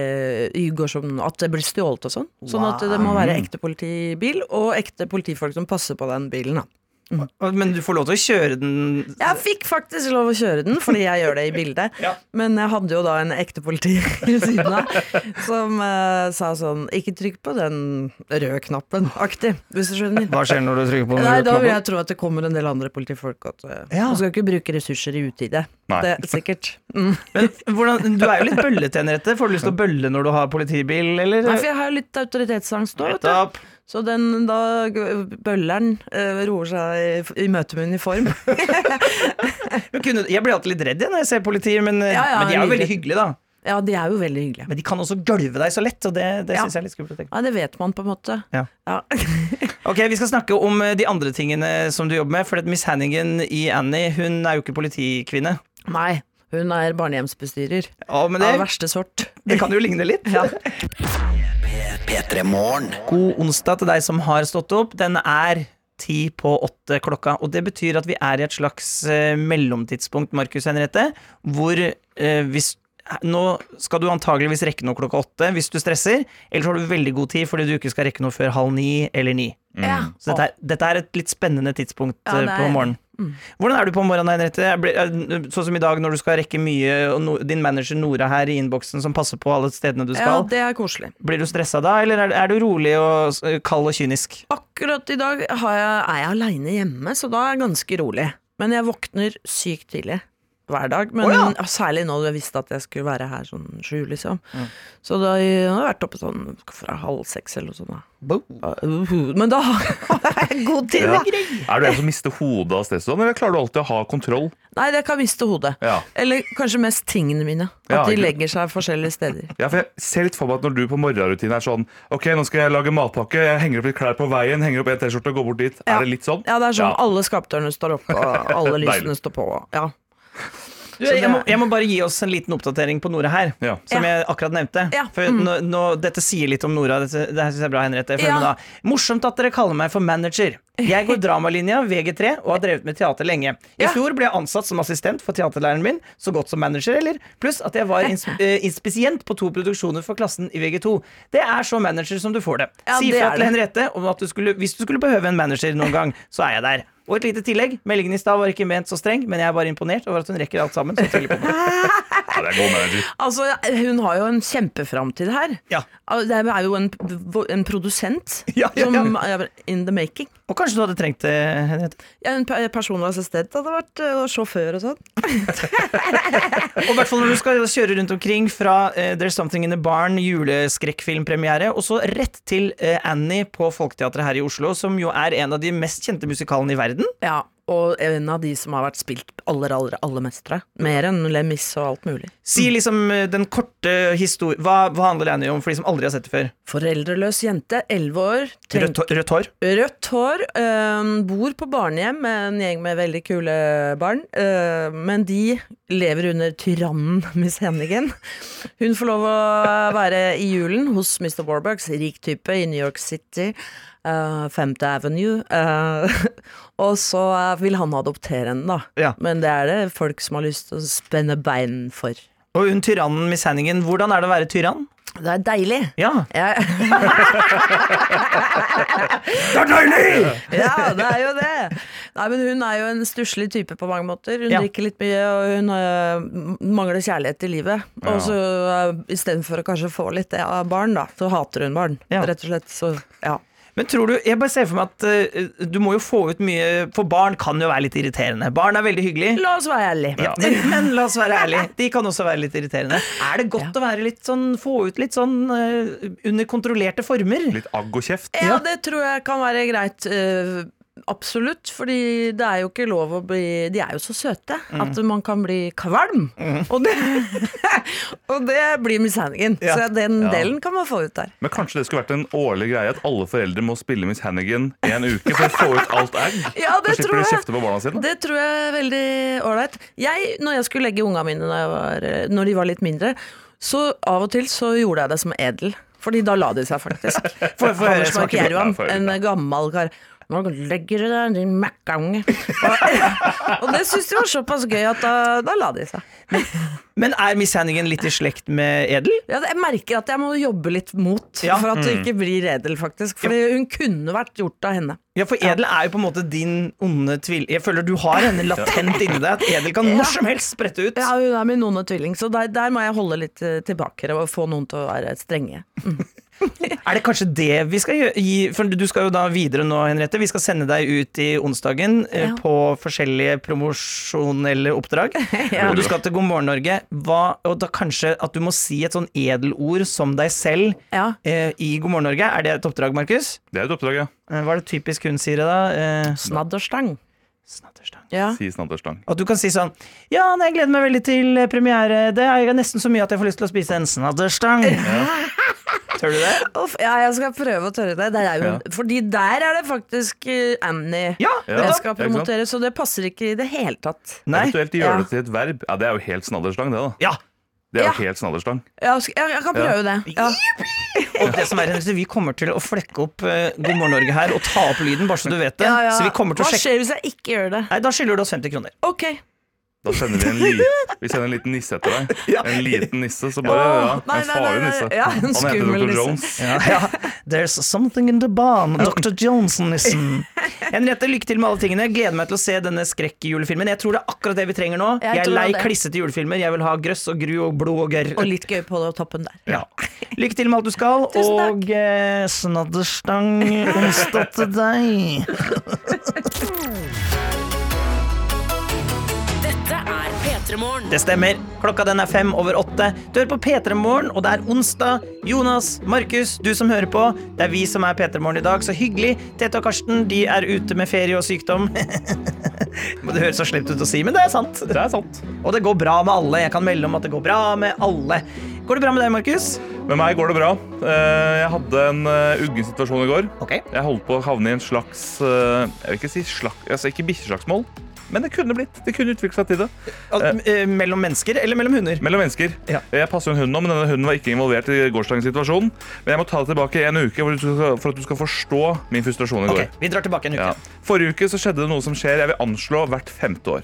eh, går som At det blir stjålet og sånn. Sånn at det må være ekte politibil og ekte politifolk som passer på den bilen, da. Men du får lov til å kjøre den Jeg fikk faktisk lov å kjøre den, fordi jeg gjør det i bildet. Ja. Men jeg hadde jo da en ekte politi ved siden av som uh, sa sånn Ikke trykk på den røde knappen, aktig, hvis du skjønner. Hva skjer når du trykker på den Nei, røde da vil jeg tro at det kommer en del andre politifolk. At, uh, Ja. Man skal ikke bruke ressurser i utide. Nei. Det er sikkert. Mm. Men hvordan, du er jo litt bøllete, Henriette. Får du lyst til å bølle når du har politibil, eller? Nei, for jeg har jo litt autoritetsangst òg, vet du. Så den da bølleren eh, roer seg i, i møte med uniform. Jeg blir alltid litt redd når jeg ser politiet, men, Ja, ja, men de er jo veldig hyggelige, da. ja, de er jo veldig hyggelige. Men de kan også gølve deg så lett, og det, det Ja. syns jeg er litt skummelt. Ja, det vet man på en måte. Ja. Ja. Ok, Vi skal snakke om eh, de andre tingene som du jobber med. For Miss Hannigan i Annie hun er jo ikke politikvinne. Nei, hun er barnehjemsbestyrer Ja, men av verste sort. det kan jo ligne litt. Ja. P3 Morgen. God onsdag til deg som har stått opp. Den er ti på åtte klokka. Og det betyr at vi er i et slags eh, mellomtidspunkt, Markus Henriette, hvor eh, hvis nå skal du antageligvis rekke noe klokka åtte hvis du stresser, eller så har du veldig god tid fordi du ikke skal rekke noe før halv ni eller ni. Ja. Så dette er, dette er et litt spennende tidspunkt Ja, er... på morgenen. morgenen. Hvordan er du på morgenen, Henriette? Eh, Sånn som i dag når du skal rekke mye, og no, din manager Nora her i innboksen som passer på alle stedene du ja, skal. det er koselig. Blir du stressa da, eller er, er du rolig og eh, kald og kynisk? Akkurat i dag har jeg, er jeg aleine hjemme, så da er jeg ganske rolig. Men jeg våkner sykt tidlig hver dag. Men oh, ja. ja, særlig nå jeg visste at jeg skulle være her sånn sju, liksom. Så da har jeg vært oppe sånn fra halv seks eller noe sånt. Da. Men da har jeg god tid, da. Er du en som mister hodet av stress, sånn, eller klarer du alltid å ha kontroll? Nei, jeg kan miste hodet. Ja. Eller kanskje mest tingene mine. At Ja, de legger seg forskjellige steder. Ja, for Jeg ser litt for meg at når du på morgenrutinen er sånn Ok, nå skal jeg lage matpakke, jeg henger opp litt klær på veien, henger opp en T-skjorte og går bort dit. Ja. Er det litt sånn? Ja, det er sånn Ja. alle skapdørene står oppe, og alle lysene står på. Ja. Du, jeg, må, jeg må bare gi oss en liten oppdatering på Nora her. Ja. Som Ja. jeg akkurat nevnte. Ja. For Mm. nå, nå, dette sier litt om Nora. Dette, det her synes jeg er bra, Henriette. Følg Ja. med da. Morsomt at dere kaller meg for manager. Jeg går dramalinja VG3 og har drevet med teater lenge. I Ja. fjor ble jeg ansatt som assistent for teaterlæreren min, så godt som manager, eller? Pluss at jeg var ins eh, inspisient på to produksjoner for klassen i VG2. Det er så manager som du får det. Ja, si fra til. Henriette om at du skulle, hvis du skulle behøve en manager noen gang, så er jeg der. Og et lite tillegg. Meldingen i stad var ikke ment så streng, men jeg er bare imponert over at hun rekker alt sammen. Så på meg. Ja, det er god manager. Altså, hun har jo en kjempeframtid her. Ja. Det er jo en, en produsent Ja, ja, ja. som er in the making. Og kanskje du hadde trengt det, Henriette. Ja, en personlig assistent hadde vært eh, og sjåfør og sånn. Og i hvert fall når du skal kjøre rundt omkring fra uh, There's Something in the Barn, juleskrekkfilmpremiere, og så rett til uh, Annie på Folketeatret her i Oslo, som jo er en av de mest kjente musikalene i verden. Ja, og en av de som har vært spilt aller, aller, aller mest. Mer enn Lemis og alt mulig. Si liksom eh, den korte historien hva, hva handler Annie om for de som aldri har sett det før? Foreldreløs jente, elleve år. tenk- Rødt, hår- rødt hår? Øh, bor på barnehjem med en gjeng med veldig kule barn, øh, men de lever under tyrannen Miss Hennigan. Hun får lov å være i julen hos Mr. Warbucks, rik type i New York City, Uh, Femte Avenue, øh, og så vil han adoptere henne, da. Ja. Men det er det folk som har lyst til å spenne bein for. Og hun tyrannen Miss Hannigan, hvordan er det å være tyrann? Det er deilig. Ja. ja. Det er deilig! Ja, det er jo det. Nei, men Hun er jo en stusslig type på mange måter. Hun Ja. drikker litt mye, og hun øh, mangler kjærlighet i livet. Og så uh, istedenfor å kanskje få litt det av barn, da, så hater hun barn. Ja. Rett og slett. Så ja. Men tror du, jeg bare ser for meg at uh, du må jo få ut mye For barn kan jo være litt irriterende. Barn er veldig hyggelig. La oss være ærlige. Ja, men, men la oss være ærlige, de kan også være litt irriterende. Er det godt å være litt sånn, få ut litt sånn uh, under kontrollerte former? Litt agg og kjeft. Ja, det tror jeg kan være greit. øh, absolutt. Fordi det er jo ikke lov å bli De er jo så søte at man kan bli kvalm. Og, det, og det blir Miss Hannigan. Ja. Så den Ja. delen kan man få ut der. Men kanskje det skulle vært en årlig greie at alle foreldre må spille Miss Hannigan en uke for å få ut alt egg? Ja, det Så slipper de kjefte på barna sine. Det tror jeg er veldig ålreit. Jeg, når jeg skulle legge unga mine når, var, når de var litt mindre, så av og til så gjorde jeg det som edel. Fordi da la de seg faktisk. For, for, Anders smake på- Markerian, Ja, for- en gammel kar. Nå legger du deg, din mækkange. Og, og det syntes de var såpass gøy at da, da la de seg. Men er Miss Hannigan litt i slekt med Edel? Ja, jeg merker at jeg må jobbe litt mot Ja. for at det ikke blir edel, faktisk. Fordi hun kunne vært gjort av henne. Ja, for Edel er jo på en måte din onde tvilling. Jeg føler du har henne latent inni deg. At Edel kan når som helst sprette ut. Ja, hun er min onde tvilling, så der, der må jeg holde litt eh, tilbake og få noen til å være strenge. Er det kanskje det vi skal gi For du skal jo da videre nå, Henriette. Vi skal sende deg ut i onsdagen eh, Ja. på forskjellige promosjonelle oppdrag. Ja. Og du skal til God morgen Norge. Hva, og da kanskje at du må si et sånn edelord som deg selv Ja. eh, i God morgen Norge. Er det et oppdrag, Markus? Det er et oppdrag, ja. Eh, hva er det typisk hun sier da? Eh, Snadderstang. snadderstang. Ja. Si snadderstang. At du kan si sånn Ja, jeg gleder meg veldig til premiere. Det er nesten så mye at jeg får lyst til å spise en snadderstang. Tør du det? Uff, ja, jeg skal prøve å tørre det. det er jo, Fordi der er det faktisk eh, Annie Ja, Ja. jeg skal promotere, så det passer ikke i det hele tatt. Nei. Eventuelt gjøre Ja. det til et verb. Ja, Det er jo helt snadderstang, det, da. Ja. Det er jo Ja. helt snadderstang. Ja, jeg, jeg kan prøve det. Ja. Og det som er, vi kommer til å flekke opp eh, God morgen Norge her og ta opp lyden, bare så du vet det. Ja, ja. Så vi kommer til å Hva sjekke skjer hvis jeg ikke gjør det? Nei, Da skylder du oss 50 kroner. Ok. Da sender vi en, li vi sender en liten nisse etter deg. En liten nisse, så bare ja, En nei, farlig nei, nisse. Ja, en Han heter Dr. nisse. Jones. Ja, ja. There's something in the barn, Dr. Johnson-nissen. Henriette, lykke til med alle tingene. Gleder meg til å se denne skrekkjulefilmen. Jeg tror det er akkurat det vi trenger nå. Jeg Jeg, er lei klissete julefilmer. Jeg vil ha grøss og gru og blod og gørr. Og litt gøy på toppen der. Ja. Lykke til med alt du skal, Tusen takk. og eh, snadderstang onsdag til deg. Det stemmer. Klokka den er fem over åtte. Du hører på P3 Morgen, og det er onsdag. Jonas, Markus, du som hører på. Det er vi som er P3 Morgen i dag. Så hyggelig. Tete og Karsten de er ute med ferie og sykdom. Det høres så slemt ut å si, men det er sant. Det er sant. Og det går bra med alle. Jeg kan melde om at det går bra med alle. Går det bra med deg, Markus? Med meg går det bra. Eh, Jeg hadde en eh, uggen situasjon i går. Okay. Jeg holdt på å havne i en slags eh, Jeg vil ikke si slak, altså ikke bikkjeslagsmål, men det kunne blitt. Det kunne utvikle seg til det. Al- eh, Mellom mennesker eller mellom hunder? Mellom mennesker. Ja. Jeg passer en hund nå, men denne hunden var ikke involvert i gårsdagens situasjon. Men jeg må ta det tilbake en uke for at du skal, for at du skal forstå min frustrasjon i går. Okay, Vi drar tilbake en uke. Ja. Forrige uke så skjedde det noe som skjer jeg vil anslå hvert femte år.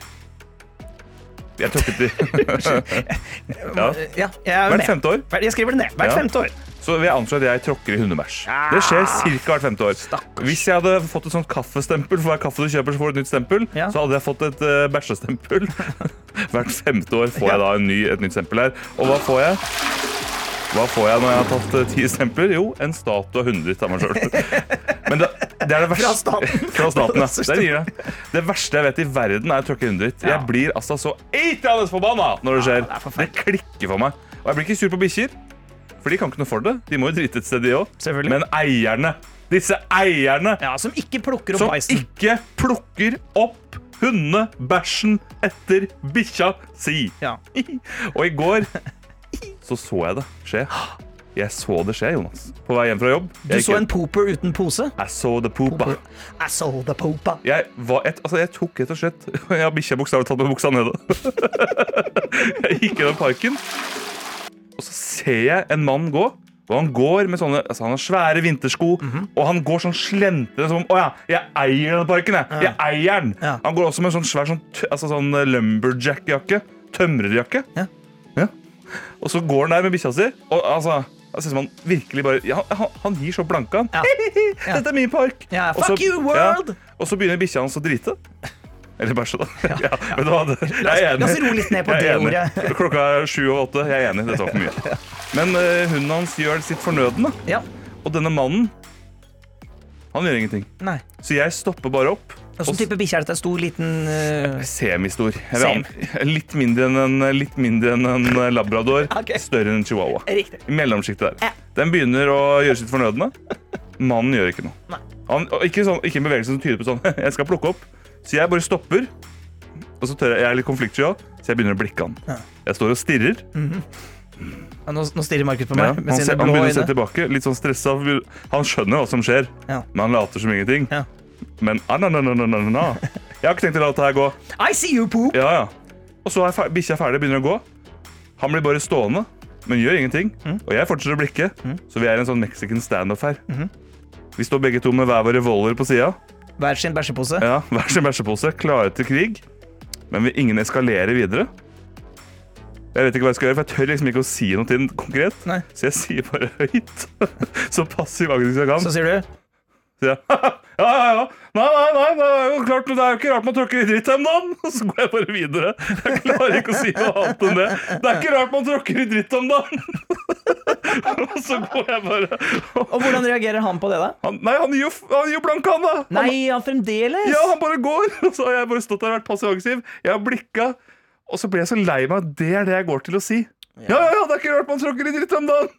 Jeg tok ut ja. Ja, er Hvert femte år Jeg skriver det ned. Hvert Ja. femte år. så vil jeg anslå at jeg tråkker i hundebæsj. Det skjer ca. hvert femte år. Hvis jeg hadde fått et sånt kaffestempel for hver kaffe du kjøper, så får du et nytt stempel, Ja. så hadde jeg fått et uh, bæsjestempel. hvert femte år får jeg da en ny, et nytt stempel her. Og hva får jeg? Hva får jeg når jeg har tatt eh, ti stempler? Jo, en statue av hundedritt av meg sjøl. Men det, det er det verste Fra staten. Fra staten, ja. Der gir det. Det verste jeg vet i verden, er å tråkke hundedritt. Jeg blir altså så eitrende forbanna når det skjer. Det klikker for meg. Og jeg blir ikke sur på bikkjer, for de kan ikke noe for det. De må jo drite et sted, de òg. Men eierne, disse eierne Ja, Som ikke plukker opp som ikke plukker opp hundebæsjen etter bikkja si. Ja. Og i går så så jeg det skje. Jeg så det skje, Jonas. På vei hjem fra jobb. Du så en pooper uten pose? I saw the poopa. I saw the pooper. Jeg, var et, altså jeg tok rett og slett Jeg har bikkja bokstavelig talt med buksa nede. jeg gikk gjennom parken, og så ser jeg en mann gå. Og han går med sånne altså Han har svære vintersko, og han går sånn slentrende som om Å ja, jeg eier denne parken, jeg. Jeg eier den. Ja. Han går også med en sånn svær sånn, altså sånn lumberjack-jakke. Tømrerjakke. Ja. Og så går han der med bikkja si, og altså det synes man virkelig bare ja, han, han gir så blanke, han. Ja. Dette er min park. Ja, fuck Også, you, world! Og så begynner bikkja hans å drite. Eller bæsje, da. La oss roe litt ned på det ordet. Klokka er sju og åtte. Jeg er enig. Dette var for mye. Men uh, hunden hans gjør sitt fornødne. Ja. Og denne mannen, han gjør ingenting. Nei. Så jeg stopper bare opp. Hvilken type bikkje er dette? Stor, liten uh... Semistor. Jeg Litt mindre enn en, litt mindre enn en eh, labrador. okay. Større enn en chihuahua. Riktig. Mellomsjiktet der. Ja. Den begynner å gjøre sitt fornødne. Mannen gjør ikke noe. Han, ikke, sånn, ikke en bevegelse som tyder på sånn Jeg skal plukke opp. Så jeg bare stopper. Og så tør jeg, jeg er litt konfliktsky òg, så jeg begynner å blikke han. Ja. Jeg står og stirrer. Ja, nå, nå stirrer Markus på Ja, meg med han, ser, han begynner å se tilbake, litt sånn stressa. Han skjønner hva som skjer, Ja. men han later som ingenting. Men ah, na, na, na, na, na, na. Jeg har ikke tenkt å la dette her gå. I see you, poop! Ja, ja. Og så er bikkja ferdig, begynner å gå. Han blir bare stående, men gjør ingenting. Mm. Og jeg fortsetter å blikke, så vi er en sånn mexican standoff her. Mhm. Vi står begge to med hver vår revolver på sida. Hver sin bæsjepose. Ja, hver sin bæsjepose, klare til krig. Men vil ingen eskalere videre. Jeg vet ikke hva jeg skal gjøre, for jeg tør liksom ikke å si noe til den konkret. Nei. Så jeg sier bare høyt. Så passiv aggressiv jeg kan. Så sier du ja, ja, ja. Nei, nei, nei, det er jo klart, det er jo ikke rart man tråkker i dritt om dagen. Og så går jeg bare videre. Jeg klarer ikke å si noe annet enn det. Det er ikke rart man tråkker i dritt om dagen. Og så går jeg bare Og hvordan reagerer han på det, da? han, Nei, han gir jo, han gir jo blank, han, da. Han, Nei, han fremdeles? ja, han bare går. Og så har jeg bare stått der og vært passiv-aggressiv. Jeg har blikka, og så blir jeg så lei meg at det er det jeg går til å si. Ja, ja, ja, det er ikke rart man tråkker i dritt om dagen.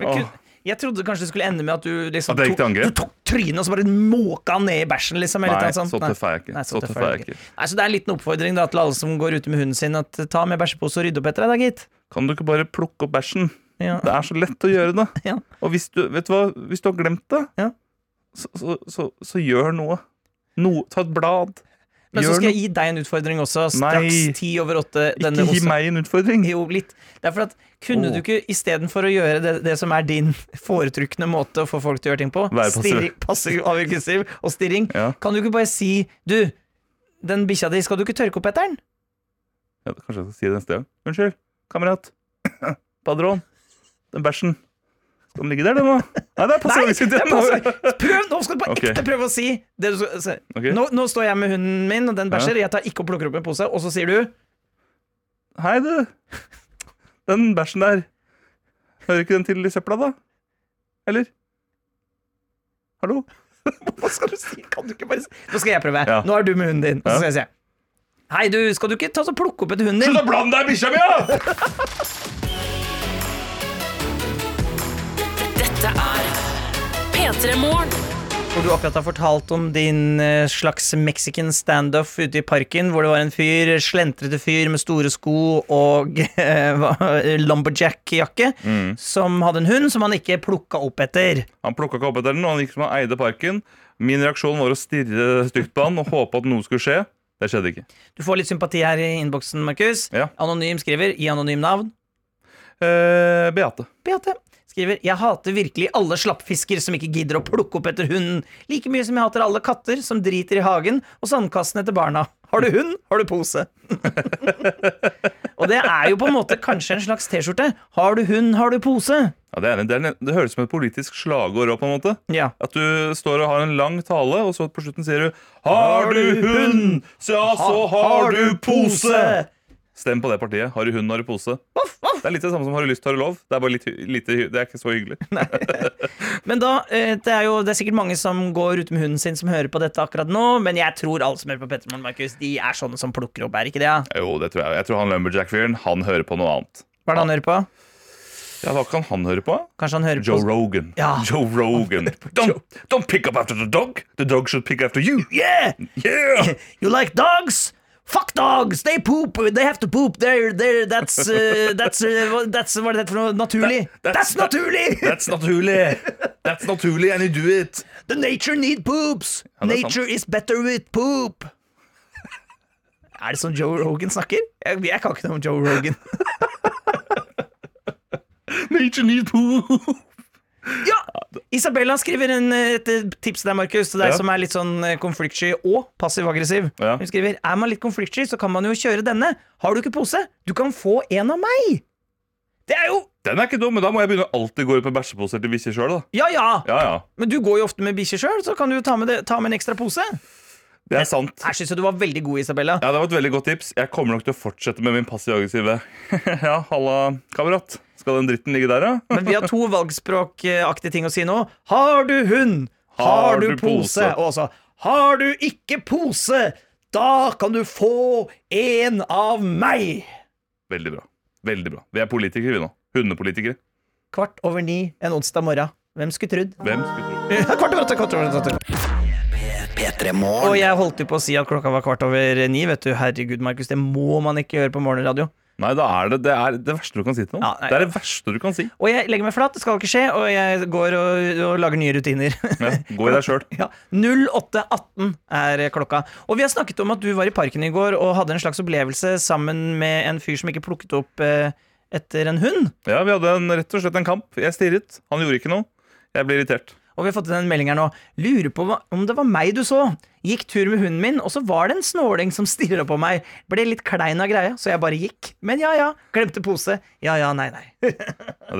Men kun- Jeg trodde kanskje det skulle ende med at du liksom At tok, du tok trynet og så bare måka ned i bæsjen. Liksom, eller Nei, sånt. så tøff er jeg ikke. Nei, Så tøff er jeg ikke. Nei, så det er en liten oppfordring da, til alle som går ute med hunden sin, at ta med bæsjepose og rydde opp etter deg, da, gitt. Kan du ikke bare plukke opp bæsjen? Ja. Det er så lett å gjøre det. Ja. Og hvis du, vet du hva, hvis du har glemt det, Ja. så, så, så, så gjør noe. noe. Ta et blad. Men så skal jeg gi deg en utfordring også, straks ti over åtte. Ikke gi meg en utfordring. Jo, litt. Det er for at Kunne oh. du ikke istedenfor å gjøre det, det som er din foretrukne måte å få folk til å gjøre ting på, passiv. stirring- passiv aggressiv og stirring, Ja. kan du ikke bare si Du, den bikkja di, skal du ikke tørke opp etter den? Ja, kanskje jeg skal si det neste gang. Unnskyld, kamerat. Padron. Den bæsjen. Skal den ligge der, den nå? Nei, det er på er passiv. Prøv, nå skal du på okay. ekte prøve å si det du skal si. Okay. Nå, nå står jeg med hunden min, og den bæsjer. Jeg tar ikke og plukker opp en pose, og så sier du Hei, du. Den bæsjen der. Hører ikke den til i søpla, da? Eller? Hallo? Hva skal du si? Kan du ikke bare si Nå skal jeg prøve. Ja. Nå er du med hunden din, og så skal jeg si Hei, du, skal du ikke ta så plukke opp etter hunden din? Slutt å blande deg i bikkja mi, da! Dette er P3 Morgen. Hvor du akkurat har fortalt om din eh, slags mexican standoff ute i parken, hvor det var en fyr, slentrete fyr med store sko og eh, lumberjack-jakke, Mm. som hadde en hund som han ikke plukka opp etter. Han plukka ikke opp etter den, og han gikk som han eide parken. Min reaksjon var å stirre stygt på han og håpe at noe skulle skje. Det skjedde ikke. Du får litt sympati her i innboksen, Markus. Ja. Anonym skriver Gi anonym navn. Eh, Beate. Beate skriver Jeg hater virkelig alle slappfisker som ikke gidder å plukke opp etter hunden. Like mye som jeg hater alle katter som driter i hagen og sandkassene til barna. Har du hund, har du pose. Og det er jo på en måte kanskje en slags T-skjorte. Har du hund, har du pose. Ja, det, en- det, en- det høres ut som et politisk slagord òg, på en måte. Ja. At du står og har en lang tale, og så på slutten sier du Har du hund, ja, så har du pose! Stem på det partiet. Har du hund, har du pose. Det er litt det samme som har du lyst, har du lov. Det er bare litt, lite, det er ikke så hyggelig. Men da, eh, det er jo det er sikkert mange som går ute med hunden sin som hører på dette akkurat nå, men jeg tror alle som hører på Pettermoren, Markus, de er sånne som plukker opp, er ikke det? Ja? Jo, det tror jeg. Jeg tror han Lumberjack-fyren Han hører på noe annet. Hva er det han hører på? Ja, Hva kan han høre på? Kanskje han hører Joe på Rogan. Ja. Joe Rogan. Don't, don't pick up after the dog. The dog should pick after you. Yeah! Yeah! You like dogs? Fuck dogs! They poop! They have to poop! They're, they're, that's, uh, that's, uh, that's Hva er det for noe? Naturlig? That's- That's, naturlig! That's naturlig. That's naturlig, and you do it. The nature need poops! Ja, nature sant. is better with poop! Er det sånn Joe Rogan snakker? Jeg, jeg kan ikke noe om Joe Rogan. Nature need poop. Ja! Isabella skriver en, eh, et eh, tips til deg, Markus, til deg Ja. som er litt sånn eh, konfliktsky og passiv-aggressiv. Ja. Hun skriver er man litt konfliktsky, så kan man jo kjøre denne. Har du ikke pose? Du kan få en av meg! Det er jo Den er ikke dum, men da må jeg begynne å alltid gå ut med bæsjeposer til bikkjer sjøl. Ja ja! Ja, ja. Men du går jo ofte med bikkje sjøl, så kan du ta med, det, ta med en ekstra pose. Det er sant. Her syns jeg du var veldig god, Isabella. Ja, Det var et veldig godt tips. Jeg kommer nok til å fortsette med min passiv-aggressive. ja, halla, kamerat. Skal den dritten ligge der, ja? Men vi har to valgspråkaktige ting å si nå. Har du hund? Har, Har du du pose? pose? Og også Har du ikke pose? Da kan du få en av meg! Veldig bra. Veldig bra. Vi er politikere, vi nå. Hundepolitikere. Kvart over ni en onsdag morgen. Hvem skulle trodd? Hvem skulle tro? Kvart over åtte, kvart over åtte. Og jeg holdt jo på å si at klokka var kvart over ni. Vet du, Herregud, Markus, det må man ikke gjøre på morgenradio. Nei, da er det det, er det verste du kan si til noen. Ja, nei. det er det verste du kan si. Og jeg legger meg flat, det skal ikke skje, og jeg går og, og lager nye rutiner. Ja, gå i deg sjøl. Ja, 08.18 er klokka. Og vi har snakket om at du var i parken i går og hadde en slags opplevelse sammen med en fyr som ikke plukket opp eh, etter en hund. Ja, vi hadde en, rett og slett en kamp. Jeg stirret. Han gjorde ikke noe. Jeg ble irritert. Og vi har fått inn en melding her nå. Lurer på om det var meg du så. Gikk tur med hunden min, og så var det en snåling som stirra på meg. Ble litt klein av greia, så jeg bare gikk. Men ja ja, glemte pose. Ja ja, nei nei.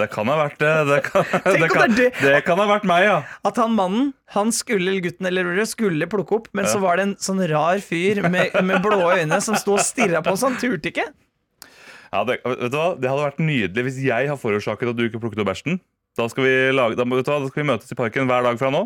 Det kan ha vært det. Det kan, det kan, det det. kan ha vært meg, ja. At han mannen, han skulle, eller gutten eller rød, skulle plukke opp, men så var det en sånn rar fyr med, med blå øyne som sto og stirra på oss. Han turte ikke. ja det, vet du hva? det hadde vært nydelig hvis jeg har forårsaket at du ikke plukket opp bæsjen. Da skal, vi lage, da, da skal vi møtes i parken hver dag fra nå.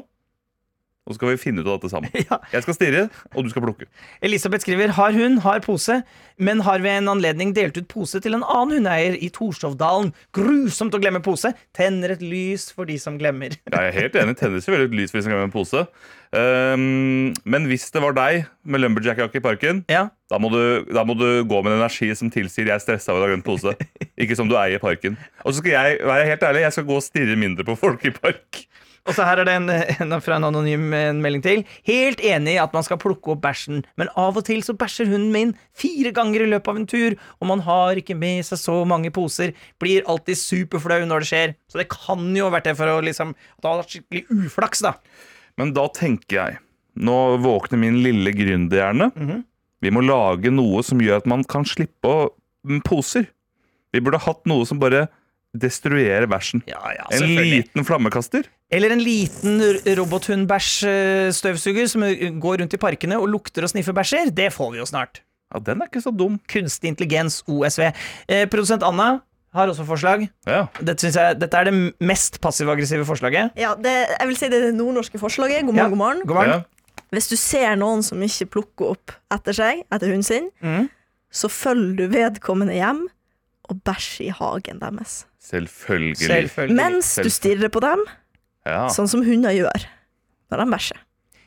Og så skal vi finne ut av dette sammen. Ja. Jeg skal stirre, og du skal plukke. Elisabeth skriver har hund, har pose, men har ved en anledning delt ut pose til en annen hundeeier i Torshovdalen. Grusomt å glemme pose. Tenner et lys for de som glemmer. Jeg er helt enig. Tenner selvfølgelig et lys for de som glemmer en pose. Um, men hvis det var deg med lumberjack-jakke i parken, Ja, da må, du, da må du gå med en energi som tilsier jeg er stressa over å ha glemt pose. Ikke som du eier parken. Og så skal jeg være helt ærlig, jeg skal gå og stirre mindre på folk i park. Og så her er det en, en fra en anonym en melding til. Helt enig i at man skal plukke opp bæsjen, men av og til så bæsjer hunden min fire ganger i løpet av en tur, og man har ikke med seg så mange poser. Blir alltid superflau når det skjer. Så det kan jo ha vært det for å liksom At det har vært skikkelig uflaks, da. Men da tenker jeg Nå våkner min lille gründerhjerne. Vi må lage noe som gjør at man kan slippe å mm, poser. Vi burde hatt noe som bare destruerer bæsjen. Ja, ja, En liten flammekaster. Eller en liten robothundbæsjstøvsuger som går rundt i parkene og lukter og sniffer bæsjer. Det får vi jo snart. Ja, Den er ikke så dum. Kunstig intelligens, OSV. Eh, produsent Anna har også forslag. Ja. Dette, jeg, dette er det mest passiv-aggressive forslaget. Ja, det, jeg vil si det er det nordnorske forslaget. God morgen, Ja. god morgen. God morgen. Ja. Hvis du ser noen som ikke plukker opp etter seg, etter hunden sin, mm. så følger du vedkommende hjem og bæsjer i hagen deres. Selvfølgelig. Selvfølgelig. Mens du stirrer på dem, Ja. sånn som hunder gjør når de bæsjer.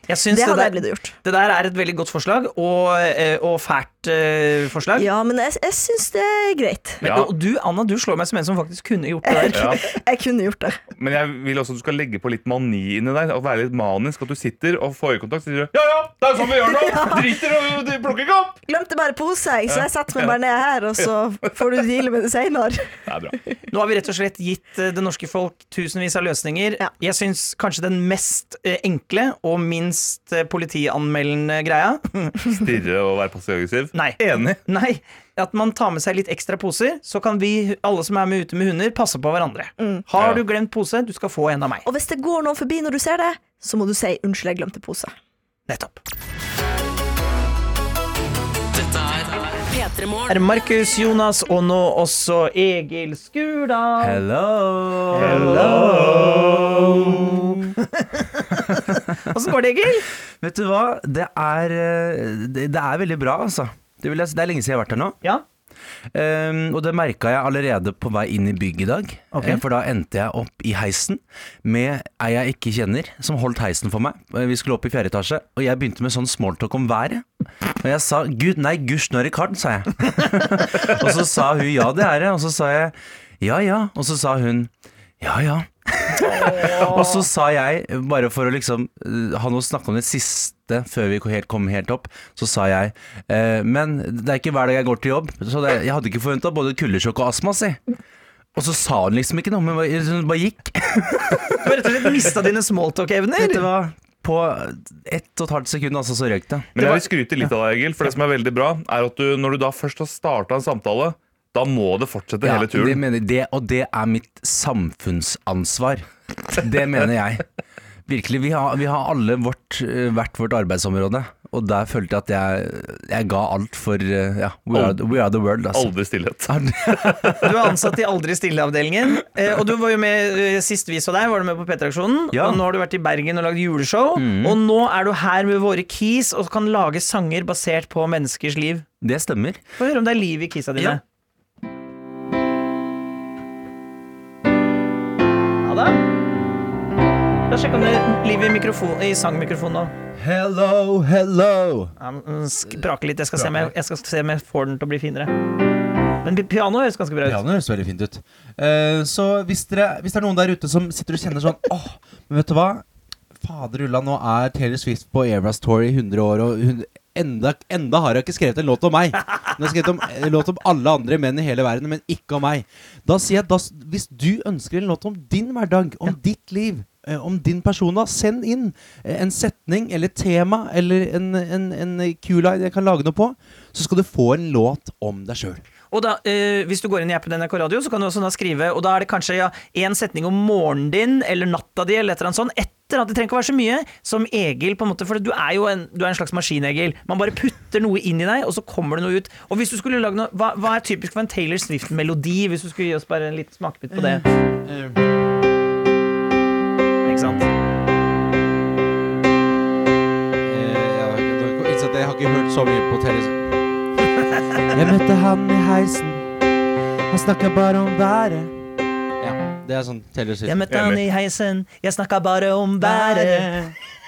Jeg syns Det det, hadde jeg blitt gjort. det der er et veldig godt forslag, og, eh, og fælt eh, forslag. Ja, men jeg, jeg syns det er greit. Men, Ja. og du, Anna, du slår meg som en som faktisk kunne gjort det der. Ja. Jeg kunne gjort det. Men jeg vil også at du skal legge på litt mani inni deg. At være litt manisk. At du sitter og får øyekontakt Så sier Ja, ja, det er jo sånn vi gjør nå. Driter og de plukker ikke opp! Glemte bare pose, jeg, så jeg setter meg bare ned her, og så får du deale med det seinere. Det er bra. Nå har vi rett og slett gitt eh, det norske folk tusenvis av løsninger. Ja. Jeg syns kanskje den mest eh, enkle og minst eh, politianmeldende greia Stirre og være passiv-aggressiv. Nei. Enig. Nei, at man tar med seg litt ekstra poser, så kan vi, alle som er med ute med hunder, passe på hverandre. Har du glemt pose, du skal få en av meg. Og hvis det går noen forbi når du ser det, så må du si 'unnskyld, jeg glemte pose'. Nettopp. Er P3 Morgen. Markus, Jonas og nå også Egil Skurdal. Hello. Åssen går det, Egil? Vet du hva? Det er, eh, det, det er veldig bra, altså. Det, vil jeg, det er lenge siden jeg har vært her nå. Ja. Um, og det merka jeg allerede på vei inn i bygget i dag. Ok. Eh, For da endte jeg opp i heisen med ei jeg ikke kjenner, som holdt heisen for meg. Eh, Vi skulle opp i fjerde etasje, og jeg begynte med sånn smalltalk om været. Og jeg sa gud, nei, gusj nå Rikard, sa jeg. og så sa hun ja, det er det. Og så sa jeg ja ja. Og så sa hun ja ja. og så sa jeg, bare for å liksom eh, ha noe å snakke om det siste før vi helt kom helt opp, så sa jeg eh, Men det er ikke hver dag jeg går til jobb, så det, jeg hadde ikke forventa både kuldesjokk og astma, si. Og så sa hun liksom ikke noe, men hun bare gikk. Du har rett og slett mista dine smalltalk-evner. Dette var? På ett og et halvt sekund, altså, så røyk det. Men jeg vil skryte litt av deg, Egil. For det som er veldig bra, er at du, når du da først har starta en samtale, da må det fortsette Ja, hele det turen. mener, det, og det er mitt samfunnsansvar. Det mener jeg. Virkelig. Vi har, vi har alle vårt, eh, hvert vårt arbeidsområde, og der følte jeg at jeg, jeg ga alt for eh, ja, we, are, we are the world. Altså. Aldri stillhet. Du er ansatt i Aldri stille-avdelingen. Eh, og du var jo med sist vi så deg, var du med på P3-aksjonen. Ja. Og nå har du vært i Bergen og lagd juleshow. Og nå er du her med våre keys og kan lage sanger basert på menneskers liv. Det stemmer. Få høre om det er liv i kisa dine. Ja. Da. La oss sjekke om det er liv i, mikrofon, i sangmikrofonen nå. Hello, hello. Ja, men litt. Jeg skal, se om jeg, jeg skal se om jeg får den til å bli finere. Men pi- piano høres ganske bra ut. Piano høres veldig fint ut. Eh, så hvis, dere, hvis det er noen der ute som sitter og kjenner sånn Åh, men vet du hva? Fader ulla, nå er Taylor Swift på Eras Tour i 100 år, og hun, enda, enda har jeg ikke skrevet en låt om meg. Jeg har skrevet om, en låt om alle andre menn i hele verden, men ikke om meg. Da sier jeg, da, hvis du ønsker en låt om din hverdag, om ditt liv, eh, om din person, send inn eh, en setning eller tema eller en, en, en Q-line jeg kan lage noe på, så skal du få en låt om deg sjøl. Og da, eh, Hvis du går inn i appen NRK Radio, så kan du også da skrive Og da er det kanskje ja, en setning om morgenen din eller natta di, eller et eller annet sånt. Etter at det trenger ikke å være så mye som Egil, på en måte, for du er jo en, du er en slags maskin, Egil. Man bare putter noe inn i deg, og så kommer det noe ut. Og hvis du skulle lage noe Hva, hva er typisk for en Taylor Swift-melodi, hvis du skulle gi oss bare en liten smakebit på det? Ikke sant? Jeg har ikke hørt så mye på Taylor Jeg møtte han i heisen. Han snakket bare om været det er sånn Taylor Swift Jeg møtte han i heisen, jeg snakka bare om været.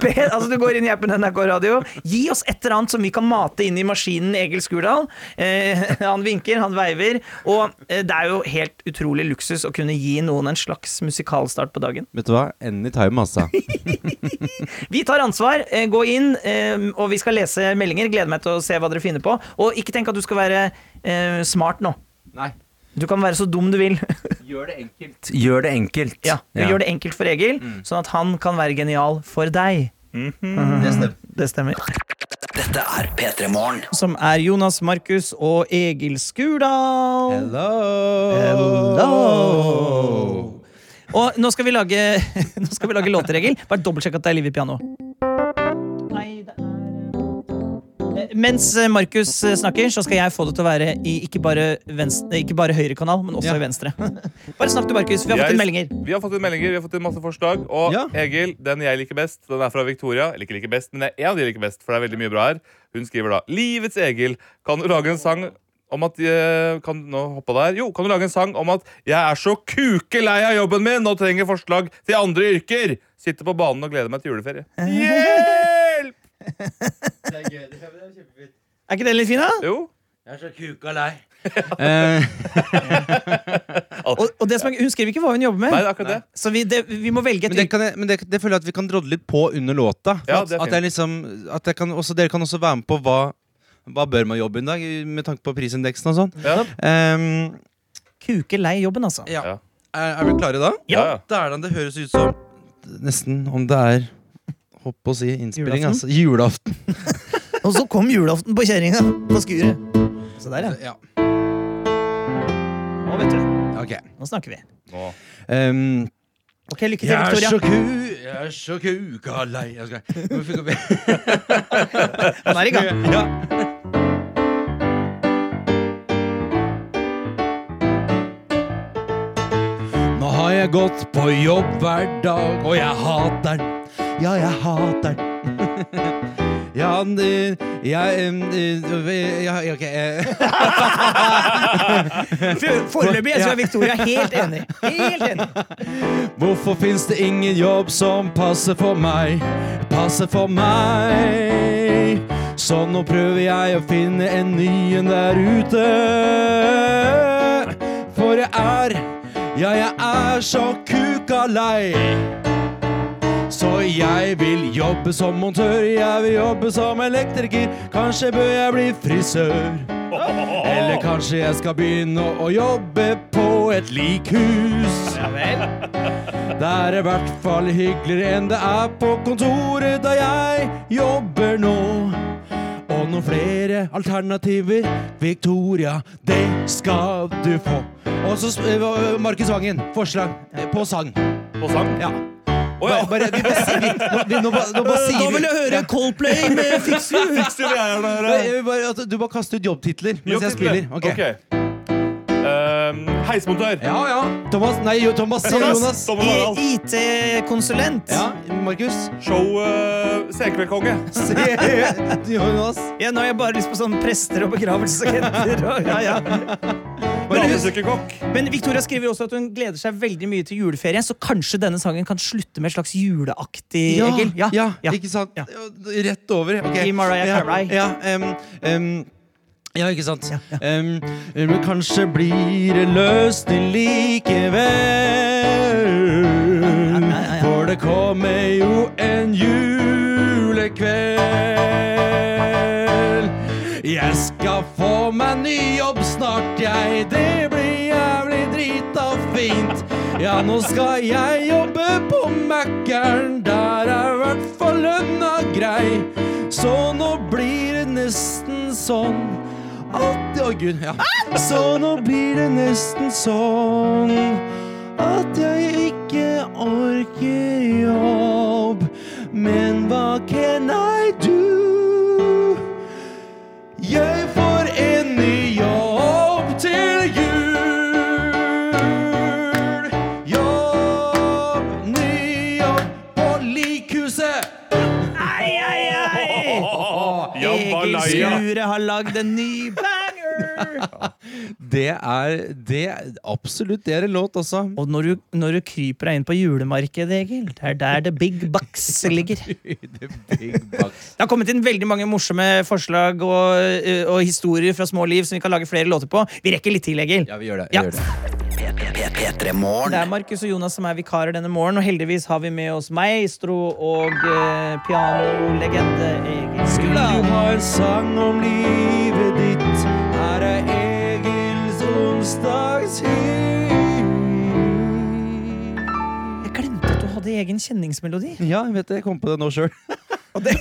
per, altså Du går inn i appen NRK Radio. Gi oss et eller annet som vi kan mate inn i maskinen Egil Skurdal. Eh, han vinker, han veiver. Og eh, det er jo helt utrolig luksus å kunne gi noen en slags musikalstart på dagen. Vet du hva? Anytime, altså Vi tar ansvar. Eh, gå inn, eh, og vi skal lese meldinger. Gleder meg til å se hva dere finner på. Og ikke tenk at du skal være eh, smart nå. Nei. Du kan være så dum du vil. Gjør det enkelt. Gjør det enkelt. Ja, ja. gjør det enkelt for Egil, sånn at han kan være genial for deg. Det stemmer Det stemmer. Dette er P3 Morgen. Som er Jonas Markus og Egil Skurdal. Hello Hello. Og nå skal vi lage Nå skal vi lage låter, Egil. Bare dobbeltsjekk at det er liv i piano. Mens eh, Markus eh, snakker, så skal jeg få det til å være i ikke bare, venstre, ikke bare høyre kanal, men også Ja. i venstre. Bare snakk til Markus. Vi har fått inn meldinger. Vi har fått inn meldinger, vi har fått inn masse forslag. Og Ja. Egil, den jeg liker best, den er fra Victoria. Eller ikke liker best, men det er én av de liker best, for det er veldig mye bra her. Hun skriver da Livets Egil, kan du lage en sang om at eh, kan, Nå hoppa der. Jo, kan du lage en sang om at jeg er så kukelei av jobben min og trenger forslag til andre yrker? Sitter på banen og gleder meg til juleferie. Hjelp! Er ikke den litt fin, da? Jo. Jeg er så kuka lei eh, Og, og det som er, hun skriver ikke hva hun jobber med. Nei, det er akkurat det. Så vi, det, vi må velge et Men, det, kan jeg, men det, det føler jeg at vi kan drodle litt på under låta. Ja, at, det er at, jeg liksom, at jeg kan også, dere kan også være med på hva Hva bør man jobbe i dag, med tanke på prisindeksen og sånn. Ja. Um, kuke lei jobben, altså. ja. Ja. Er, er vi klare da? Ja. Det er da det høres ut som Nesten om det er Hopp å si innspilling, Julaften? altså. Julaften. Og så kom julaften på kjerringa på skuret. Så der, ja. Ja. Nå vet du. Okay. Nå snakker vi. Nå. Um, Ok, Lykke til, jeg er Victoria. så ku... Jeg er så kuka lei Jeg skal Han er i gang. Ja. Nå har jeg gått på jobb hver dag, og jeg hater den. Ja, jeg hater den. ja, det, jeg, ja, ok. Foreløpig så er Victoria helt enig. Helt enig. Hvorfor fins det ingen jobb som passer for meg? Passer for meg. Så nå prøver jeg å finne en ny en der ute. For jeg er, ja, jeg er så kuka lei. Så jeg vil jobbe som montør, jeg vil jobbe som elektriker. Kanskje bør jeg bli frisør. Eller kanskje jeg skal begynne å jobbe på et likhus. Det er i hvert fall hyggeligere enn det er på kontoret da jeg jobber nå. Og noen flere alternativer, Victoria, det skal du få. Og så Markus Vangen, forslag på sang. På sang? Ja. Å ja. Bare, vi bare vi, nå, vi, nå, nå bare sier Da vil jeg høre Coldplay med Fix You. Fix you bare at Du bare kaster ut jobbtitler mens jeg spiller. Ok. okay. Ehm, heismontør. Ja, ja. Thomas, nei, jo, Thomas, Thomas. Jonas. IT-konsulent. Ja, Markus. Show uh, Senkveldkonge. Jonas. Ja, nå har jeg bare lyst på sånn prester og begravelsesagenter. Ja, ja. Men, men Victoria skriver også at hun gleder seg veldig mye til juleferie, så kanskje denne sangen kan slutte med et slags juleaktig, Ja, Egil? ja, ja. ikke sant? Ja. Rett over. Okay. I Mariah ja, Carey. Ja, um, um, ja, ikke sant? Um, men kanskje blir det løsning likevel. ja, ja. For det kommer jo en julekveld. Jeg skal få meg ny jobb snart, jeg. Det blir jævlig drita fint. Ja, nå skal jeg jobbe på Mækkern. Der er i hvert fall lønna grei. Så nå blir det nesten sånn at Å, gud. Ja. Så nå blir det nesten sånn at jeg ikke orker jobb. Men hva kan I Jambalaya. Skure har lagd en ny banger! Det er, det absolutt det er en låt også. Og når du, når du kryper deg inn på julemarkedet, Egil, det er der the big bucks ligger. Big bucks. Det har kommet inn veldig mange morsomme forslag og, og historier fra små liv som vi kan lage flere låter på. Vi rekker litt til, Egil. Ja, vi gjør det. Ja. Vi gjør det. P3 Morgen. Det er Markus og Jonas som er vikarer denne morgenen, og heldigvis har vi med oss maestro og eh, pianolegende Egil Skula. Du ha en sang om livet ditt? Her er Egils onsdagshit. Jeg glemte at du hadde egen kjenningsmelodi. Ja, jeg vet det. Jeg kom på det nå sjøl. Og det,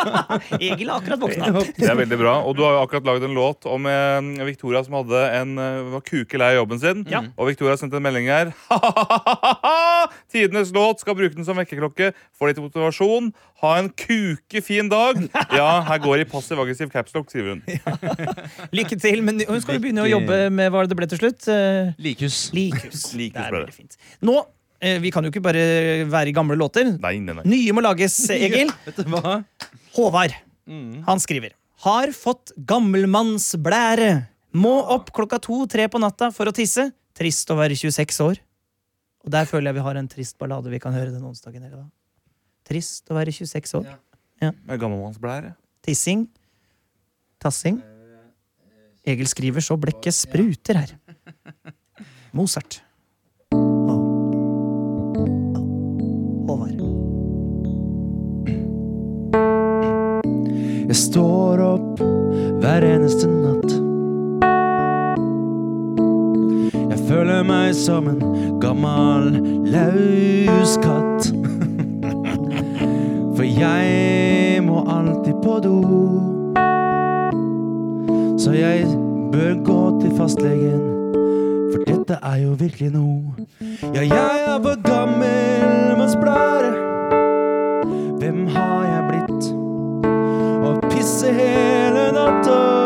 Egil har akkurat våkna. Det er veldig bra. Og du har jo akkurat lagd en låt om eh, Victoria som hadde en, eh, var kukelei av jobben sin. Ja. Og Victoria sendte en melding her. Tidenes låt. Skal bruke den som vekkerklokke. Få litt motivasjon. Ha en kukefin dag. Ja, her går i passiv-aggressiv capslock, skriver hun. Lykke til. Men hun skal jo begynne å jobbe med hva det ble til slutt. Eh, Likhus. Likhus. Likhus Det er veldig fint. Nå, Vi kan jo ikke bare være i gamle låter. Nei, nei, nei. Nye må lages, Egil. Ja, Håvard. Mm. Han skriver Har fått gammelmannsblære. Må opp klokka to-tre på natta for å tisse. Trist å være 26 år. Og der føler jeg vi har en trist ballade vi kan høre den onsdagen. Eller da. Trist å være 26 år. Med Gammelmannsblære. Tissing. Tassing. Egil skriver så blekket spruter her. Mozart. Meg som en gammel lauskatt. For jeg må alltid på do. Så jeg bør gå til fastlegen, for dette er jo virkelig noe. Ja, jeg er for gammel med splære. Hvem har jeg blitt? Å pisse hele natta,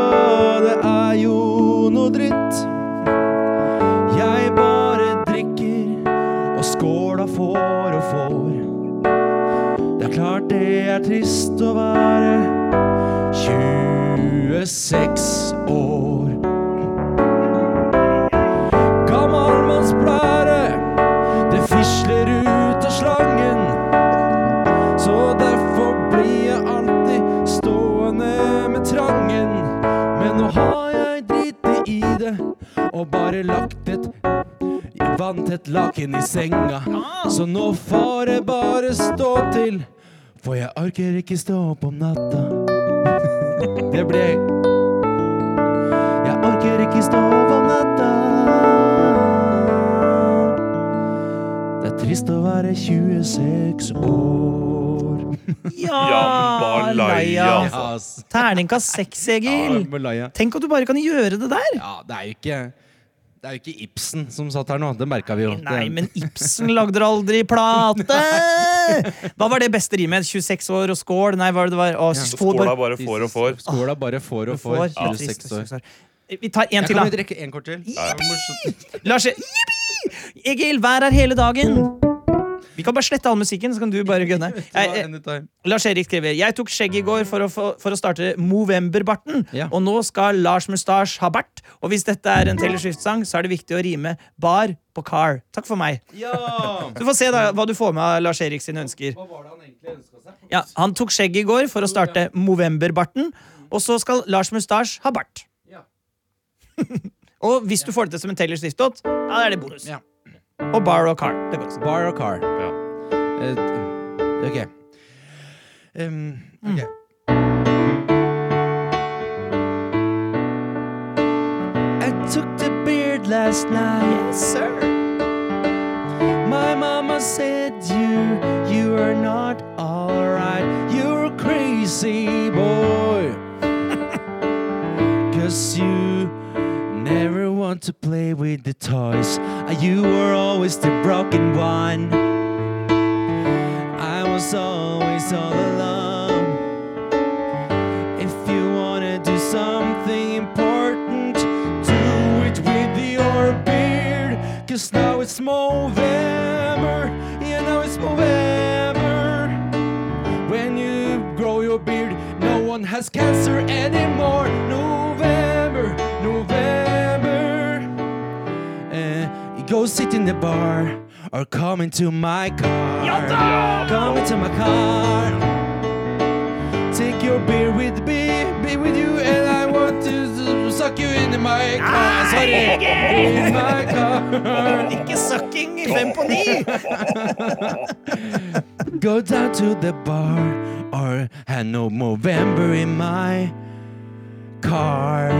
får. Det er klart det er trist å være 26 år. Gammalmannsblære, det fisler ut av slangen. Så derfor blir jeg alltid stående med trangen. Men nå har jeg driti i det og bare lagt vanntett laken i senga. Så nå får det bare stå til, for jeg orker ikke stå opp om natta. Det ble Jeg orker ikke stå opp om natta. Det er trist å være 26 år. Jambalaya. Terningkast seks, Egil. Tenk at du bare kan gjøre det der. Ja, det er jo ikke Det er jo ikke Ibsen som satt her nå. Det merka vi jo. Nei, men Ibsen lagde aldri plate! Hva var det beste rimet? 26 år og skål? Nei, hva var det det var? Å, Så skåla bare får og får. Skåla bare får og får. får. 26 år. Vi tar en Jeg da. kan da. drikke en kort til. Lars Jippi! Egil, vær her hele dagen. Vi kan bare slette all musikken, så kan du bare gunne. Eh, Lars Erik skriver Jeg tok skjegg i går for å, for å starte Movember-barten. Og nå skal Lars Mustache ha bart. Og hvis dette er en Taylor Swift-sang, så er det viktig å rime bar på car. Takk for meg. Du får se da hva du får med av Lars Erik sine ønsker. Hva var Ja, han tok skjegg i går for å starte Movember-barten. Og så skal Lars Mustache ha bart. og hvis du får det til som en Taylor Swift-låt, da er det bonus. Og borrow og car. Det går også. Bar og car. Eh, ok. Um, ok. I took the beard last night. Yes, sir. My mama said you, you are not alright. You're a crazy boy. Cause you never want to play with the toys. Uh, You were always the broken one. I was always all alone. If you wanna do something important, do it with your beard. Cause now it's Movember. Yeah, now it's Movember. When you grow your beard, no one has cancer anymore. November, November. You go sit in the bar or come into my car. Come into my car. Take your beer with me, be with you, and I want to suck you in my car. Sorry, in my car. Ikke sucking i fem på ni! Go down to the bar or have no November in my car.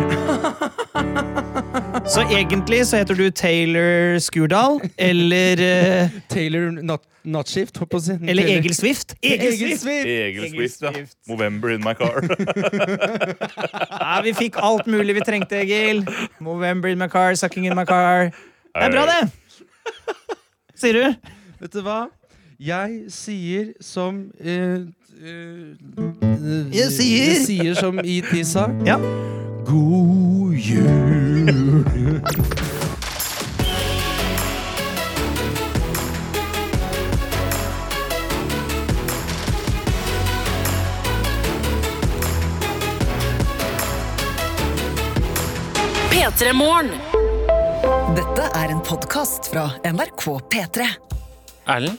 Så egentlig så heter du Taylor Skurdal, eller eh, Taylor Not, Notshift, holdt på å si. Eller Taylor- Egil Swift. Egil Swift. Egil Swift, ja. Movember in my car. Ja, vi fikk alt mulig vi trengte, Egil. Movember in my car, sucking in my car. Det er bra, det! Sier du? Vet du hva? Jeg sier som eh, eh, Jeg sier- Jeg sier som ET sa. Ja. God jul. P3 Morgen. Dette er en podkast fra NRK P3. Erlend,